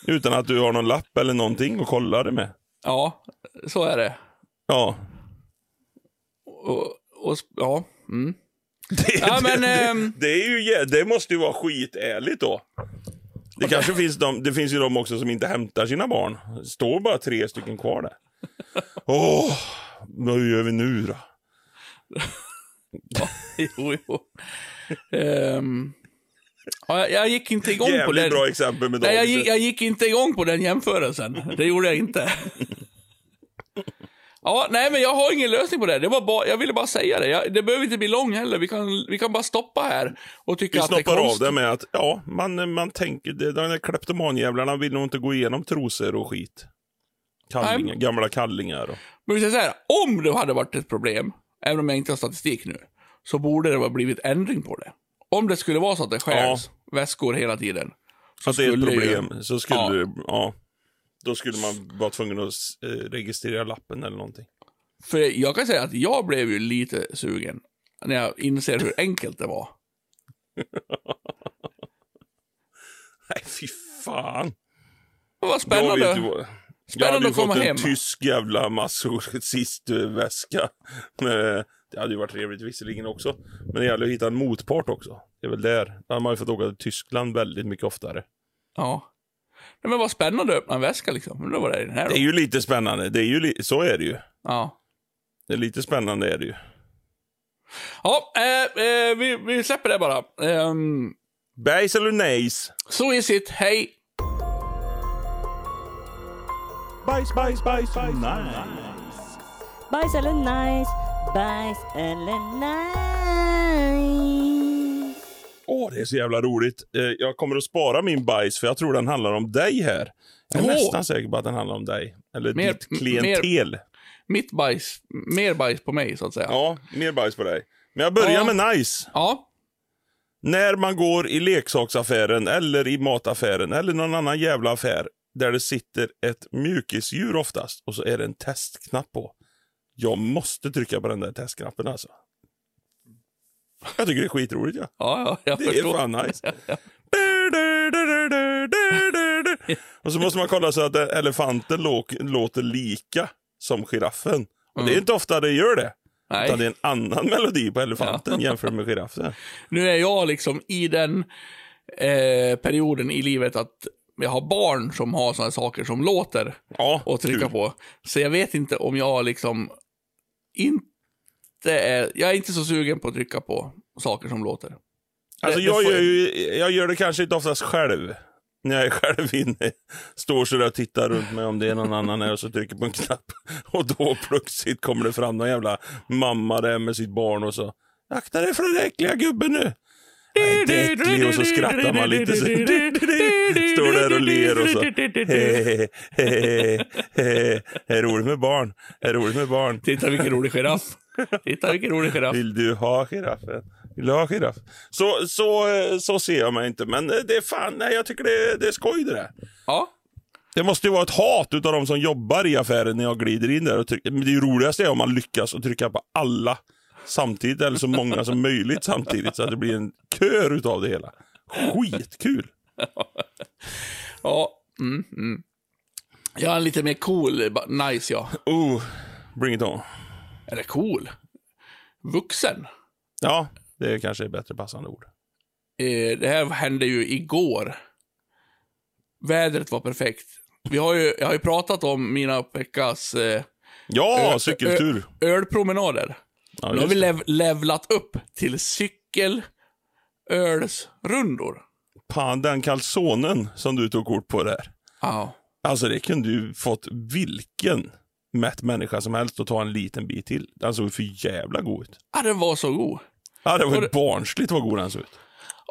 Utan att du har någon lapp eller någonting att kolla det med. Ja, så är det. Ja. Och, och ja. Mm. (laughs) Det, Ja, men, det, ehm, det, är ju, det måste ju vara skitärligt då. Det kanske finns de, det finns ju de också som inte hämtar sina barn. Det står bara tre stycken kvar där. (laughs) Åh, vad gör vi nu då? (laughs) Jo, jo. Ehm, ja, jag- gick inte igång på den. bra exempel med Nej, jag, gick- jag gick inte igång på den jämförelsen. Det gjorde jag inte. (laughs) Ja, nej, men jag har ingen lösning på det. det var bara, jag ville bara säga det. Jag, det behöver inte bli lång heller. Vi kan, vi kan bara stoppa här och tycka Vi att det är snoppar av konstigt. det med att ja, man, man tänker, de där kleptomanjävlarna vill nog inte gå igenom trosor och skit. Kallingar, Nej. gamla kallingar. Och, Men vi säger så här, om det hade varit ett problem, även om jag inte har statistik nu, så borde det ha blivit ändring på det. Om det skulle vara så att det stjäls väskor hela tiden. Så att det är ett skulle ju- problem så skulle Ja. ja. Då skulle man vara tvungen att eh, registrera lappen eller någonting. För jag kan säga att jag blev ju lite sugen när jag inser hur enkelt det var. (laughs) Nej, fy fan. Det var spännande. ju vad- jag Spännande hade ju att komma fått en hem. tysk jävla massor-väska. (laughs) Det hade ju varit trevligt visserligen också. Men det gäller att hitta en motpart också. Det är väl där. Då hade man ju fått åka till Tyskland väldigt mycket oftare. Ja. Nej, men vad spännande att öppna en väska liksom. Men då var det den här då. Det är ju lite spännande. Det är ju li- så är det ju. Ja. Det är lite spännande är det ju. Ja, eh, eh, vi, vi släpper det bara. Um, Bajs eller nejs? så is it. Hej! Bajs, bajs, bajs, nice. Bajs eller nice, bajs eller nice. Åh, det är så jävla roligt. Eh, Jag kommer att spara min bajs för jag tror den handlar om dig här. Jag är Åh. nästan säker på att den handlar om dig. Eller Mer- ditt klientel. Mitt bajs, mer bajs på mig så att säga. Ja, mer bajs på dig. Men jag börjar Ja. med nice. Ja. När man går i leksaksaffären eller i mataffären eller någon annan jävla affär där det sitter ett mjukisdjur oftast och så är det en testknapp på. Jag måste trycka på den där testknappen alltså. Jag tycker det är skitroligt ja. Ja, ja, jag Det är förstår. fan nice. (laughs) (laughs) Och så måste man kolla så att elefanten lå- låter lika som giraffen. Och det är inte ofta det gör det. Nej. Utan det är en annan (laughs) melodi på elefanten jämfört med giraffen. Nu är jag liksom i den eh, perioden i livet att jag har barn som har sådana saker som låter Ja, och trycka kul. på. Så jag vet inte om jag liksom inte är, jag är inte så sugen på att trycka på saker som låter. Alltså Det- det jag får- gör, ju, jag gör det kanske inte oftast själv. När jag är själv inne. Står så där och tittar runt mig om det är någon annan här och så trycker på en knapp. Och då plötsligt kommer det fram någon jävla mamma där med sitt barn och så. Akta dig för den äckliga gubben nu. Äcklig och så skrattar man lite. Så. Står där och ler och så. Hehehe, hehehe, hehehe. Är roligt med barn. Är roligt med barn. Titta vilken rolig giraff. Titta vilken rolig giraff. Vill du ha giraffen? Vill du ha giraff? Så, så, så ser jag mig inte, men det är fan, nej, jag tycker det, är- det är skoj det där. Ja. Det måste ju vara ett hat utav de som jobbar i affären när jag glider in där och trycker. Men det är ju roligast är om man lyckas och trycka på alla samtidigt, eller så många som möjligt samtidigt, så att det blir en kör utav det hela. Skitkul! Ja. Mm, mm. Jag är en lite mer cool, nice ja. Oh, bring it on. Eller cool? Vuxen. Ja, det är kanske är bättre passande ord. Eh, det här hände ju igår. Vädret var perfekt. Vi har ju, jag har ju pratat om mina veckas eh, Ja, cykeltur. ölpromenader. Ja, Nu har vi lev, levlat upp till cykelölsrundor. Fan, den kalsonen som du tog kort på där. Ja. Alltså det kunde ju fått vilken mätt människa som helst att ta en liten bit till. Den såg för jävla god ut. ja, den var så god. Ja, det var ju det- barnsligt vad god den såg ut.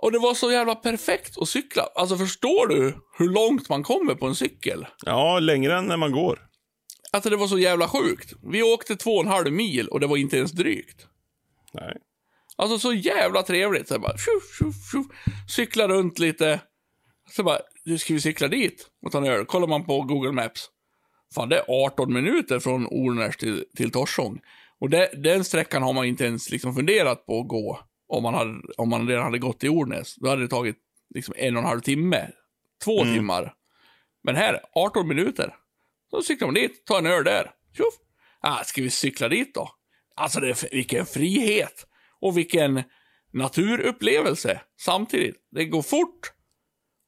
Och det var så jävla perfekt att cykla. Alltså förstår du hur långt man kommer på en cykel? Ja, längre än när man går. Alltså det var så jävla sjukt. Vi åkte två och en halv mil och det var inte ens drygt. Nej. Alltså så jävla trevligt. Så bara, tjuff, tjuff, tjuff, cykla runt lite. Så bara, du ska vi cykla dit och ta en öl? Kollar man på Google Maps. Fan, det är 18 minuter från Ornäs till, till Torsång. Och det, den sträckan har man inte ens liksom funderat på att gå om man, hade, om man redan hade gått till Ornäs. Då hade det tagit liksom en och en halv timme, två Mm. timmar. Men här, 18 minuter. Så cyklar man dit, tar en öl där. Tjoff! Ah, ska vi cykla dit då? Alltså, det vilken frihet! Och vilken naturupplevelse samtidigt. Det går fort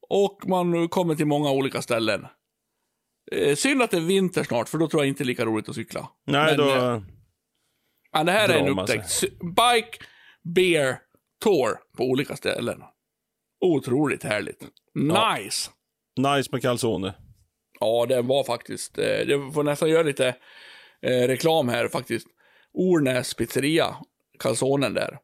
och man kommer till många olika ställen. Eh, synd att det är vinter snart, för då tror jag inte det är lika roligt att cykla. Nej, Men, då... eh, Ja, det här är en upptäckt. Bike, beer, tour på olika ställen. Otroligt härligt. Nice! Nice med calzone. Ja, det var faktiskt, eh, det får nästan göra lite eh, reklam här faktiskt. Ornäs pizzeria, calzonen där.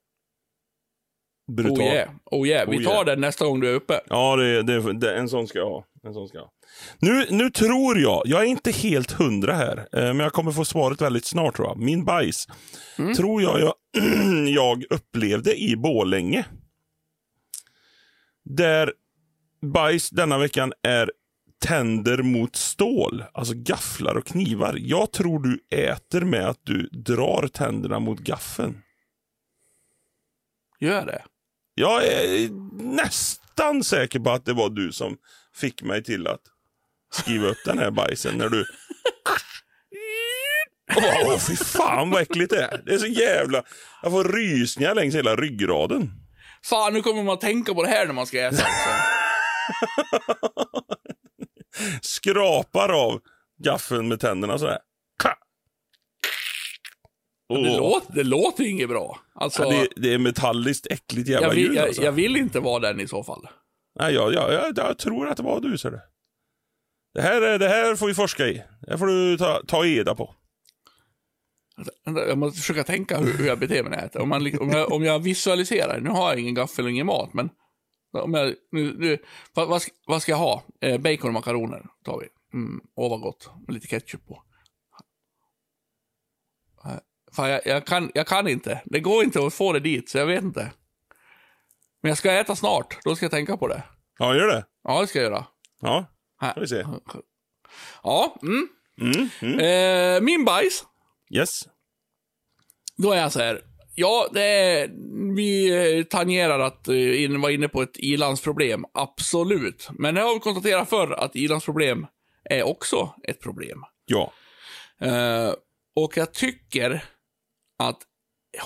Brutal. Oh yeah, oh yeah. Vi Oh tar yeah. den nästa gång du är uppe. Ja, det, det, det, en sån ska jag ha. En sån ska jag ha. Nu, nu tror jag, jag är inte helt hundra här, eh, men jag kommer få svaret väldigt snart tror jag. Min bajs tror jag, jag (clears throat) jag upplevde i Bålänge. Där bajs denna veckan är tänder mot stål, alltså gafflar och knivar. Jag tror du äter med att du drar tänderna mot gaffeln. Gör det. Jag är nästan säker på att det var du som fick mig till att skriva upp den här bajsen när du... Åh, oh, fy fan vad äckligt det är. Det är så jävla... Jag får rysningar längs hela ryggraden. Fan, nu kommer man att tänka på det här när man ska äta. (laughs) Skrapar av gaffeln med tänderna sådär. Ka! Det, låter, det låter inget bra. Alltså, Ja, det, det är metalliskt äckligt jävla jag, vill, ljud jag, alltså. jag vill inte vara den i så fall. Nej, jag, jag, jag, jag tror att det var du, ser du. Det här, är- det här får vi forska i. Det får du ta, ta eda på. Jag måste försöka tänka hur, hur jag beter mig när jag äter. Om, man, om, jag, om jag visualiserar, nu har jag ingen gaffel och ingen mat, men om jag, nu, nu, vad, vad, ska, vad ska jag ha? Eh, bacon och makaroner tar vi. Mm, åh, vad gott. Med lite ketchup på. Eh, Fan, jag, jag, kan, jag kan inte. Det går inte att få det dit, så jag vet inte. Men jag ska äta snart, då ska jag tänka på det. Ja, gör det. Ja, det ska jag göra. Ja, får vi se. Ja, mm. Mm, mm. Eh, min bajs, Yes. Då är jag så här. Ja, det är, vi eh, tangerar att eh, in, vara inne på ett ilandsproblem. Absolut. Men jag har konstaterat förr att ilandsproblem är också ett problem. Ja. Eh, och jag tycker att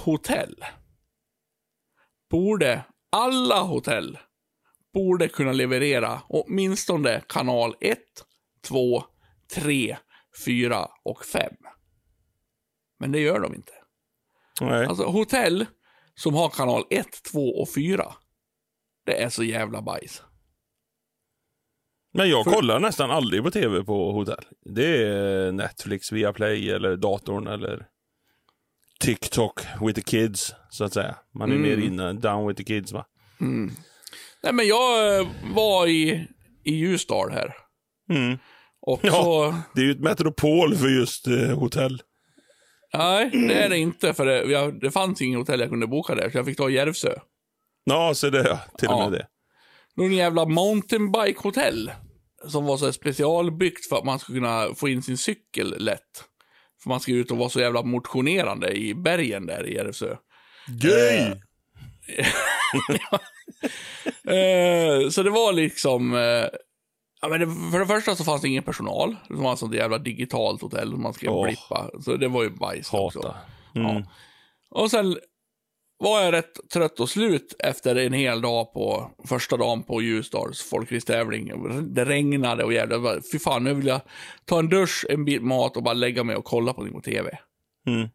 hotell borde, alla hotell borde kunna leverera åtminstone kanal 1, 2, 3, 4 och 5. Men det gör de inte. Nej. Alltså hotell som har kanal 1, 2 och 4. Det är så jävla bajs. Men jag för- kollar nästan aldrig på tv på hotell. Det är Netflix, Viaplay eller datorn eller TikTok with the kids, så att säga. Man är Mm. mer inne, down with the kids va? Nej men jag eh, var i, i Ljusdal här. Mm. Och Ja. så... Det är ju ett metropol för just eh, hotell. Nej, det är det inte. För det, jag, det fanns inget hotell jag kunde boka där, så jag fick ta Järvsö. Ja, så det ja, till och med det. Någon jävla mountainbike-hotell. Som var så specialbyggt för att man skulle kunna få in sin cykel lätt. För man ska ut och vara så jävla motionerande i bergen där i Järvsö. Göj! (laughs) Eh, så det var liksom... Eh, ja, men det, för det första så fanns det ingen personal. Det var ett sånt jävla digitalt hotell som man skrev Åh. blippa. Så det var ju bajs också. Hata. Mm. Ja. Och sen var jag rätt trött och slut efter en hel dag på första dagen på Ljusdals folkracetävling. Det regnade och jävla, fy fan nu vill jag ta en dusch, en bit mat och bara lägga mig och kolla på på tv. Mm.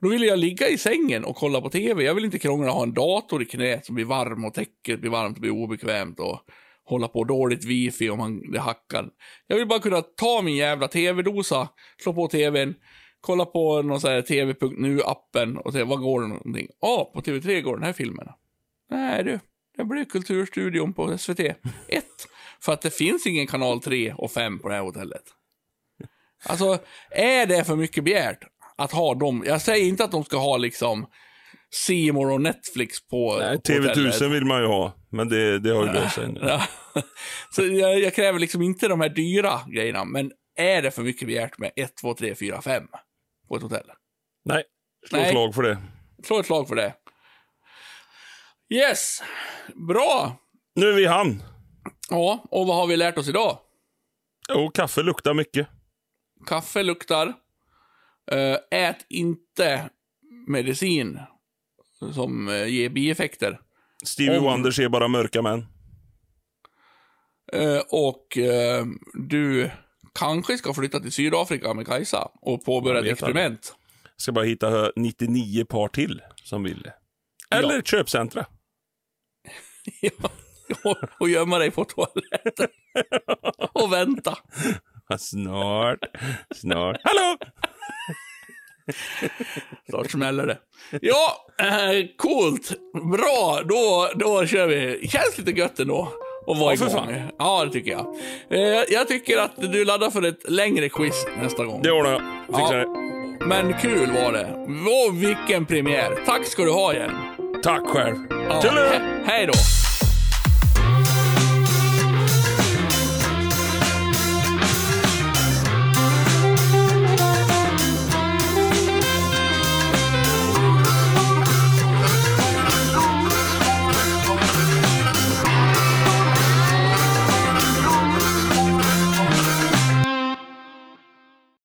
Då ville jag ligga i sängen och kolla på tv. Jag vill inte krångla och ha en dator i knät som blir varm och täcket blir varmt och blir obekvämt och hålla på dåligt wifi om man, det hackar. Jag vill bara kunna ta min jävla tv-dosa, slå på tvn, kolla på någon sån här tv.nu-appen och se vad går det någonting. Ja, ah, på TV3 går den här filmen. Nej du, det blir Kulturstudion på SVT 1. (laughs) För att det finns ingen kanal 3 och 5 på det här hotellet. Alltså, är det för mycket begärt att ha dem? Jag säger inte att de ska ha liksom More och Netflix på Nej, hotellet. TV1000 vill man ju ha, men det, det har ju löst sig nu. (laughs) Så jag, jag kräver liksom inte de här dyra grejerna, men är det för mycket begärt med 1, 2, 3, 4, 5 på ett hotell? Nej, Slå Nej. slag för det. Slå ett slag för det. Yes. Bra. Nu är vi i hamn. Ja, och vad har vi lärt oss idag? Jo, kaffe luktar mycket. Kaffe luktar. Eh, ät inte medicin som eh, ger bieffekter. Stevie Om- Wonder ser bara mörka män. Eh, och eh, du kanske ska flytta till Sydafrika med Kajsa och påbörja Jag ett experiment. Ska bara hitta 99 par till som vill det. Eller Ja. ett köpcentra. (laughs) Ja, och, gömma dig på toaletten. och vänta. (laughs) Snart, snart. Hallå! (laughs) Snart smäller det. Ja, eh, coolt. Bra, då, då kör vi. Känns lite gött ändå. Och vara Ja, igång. Ja, det tycker jag. Eh, jag tycker att du laddar för ett längre quiz nästa gång. Det ordnar jag. Fixar Ja. det. Men kul var det. Åh, vilken premiär. Tack ska du ha, Hjelm. Tack själv. Ja, he- hej då.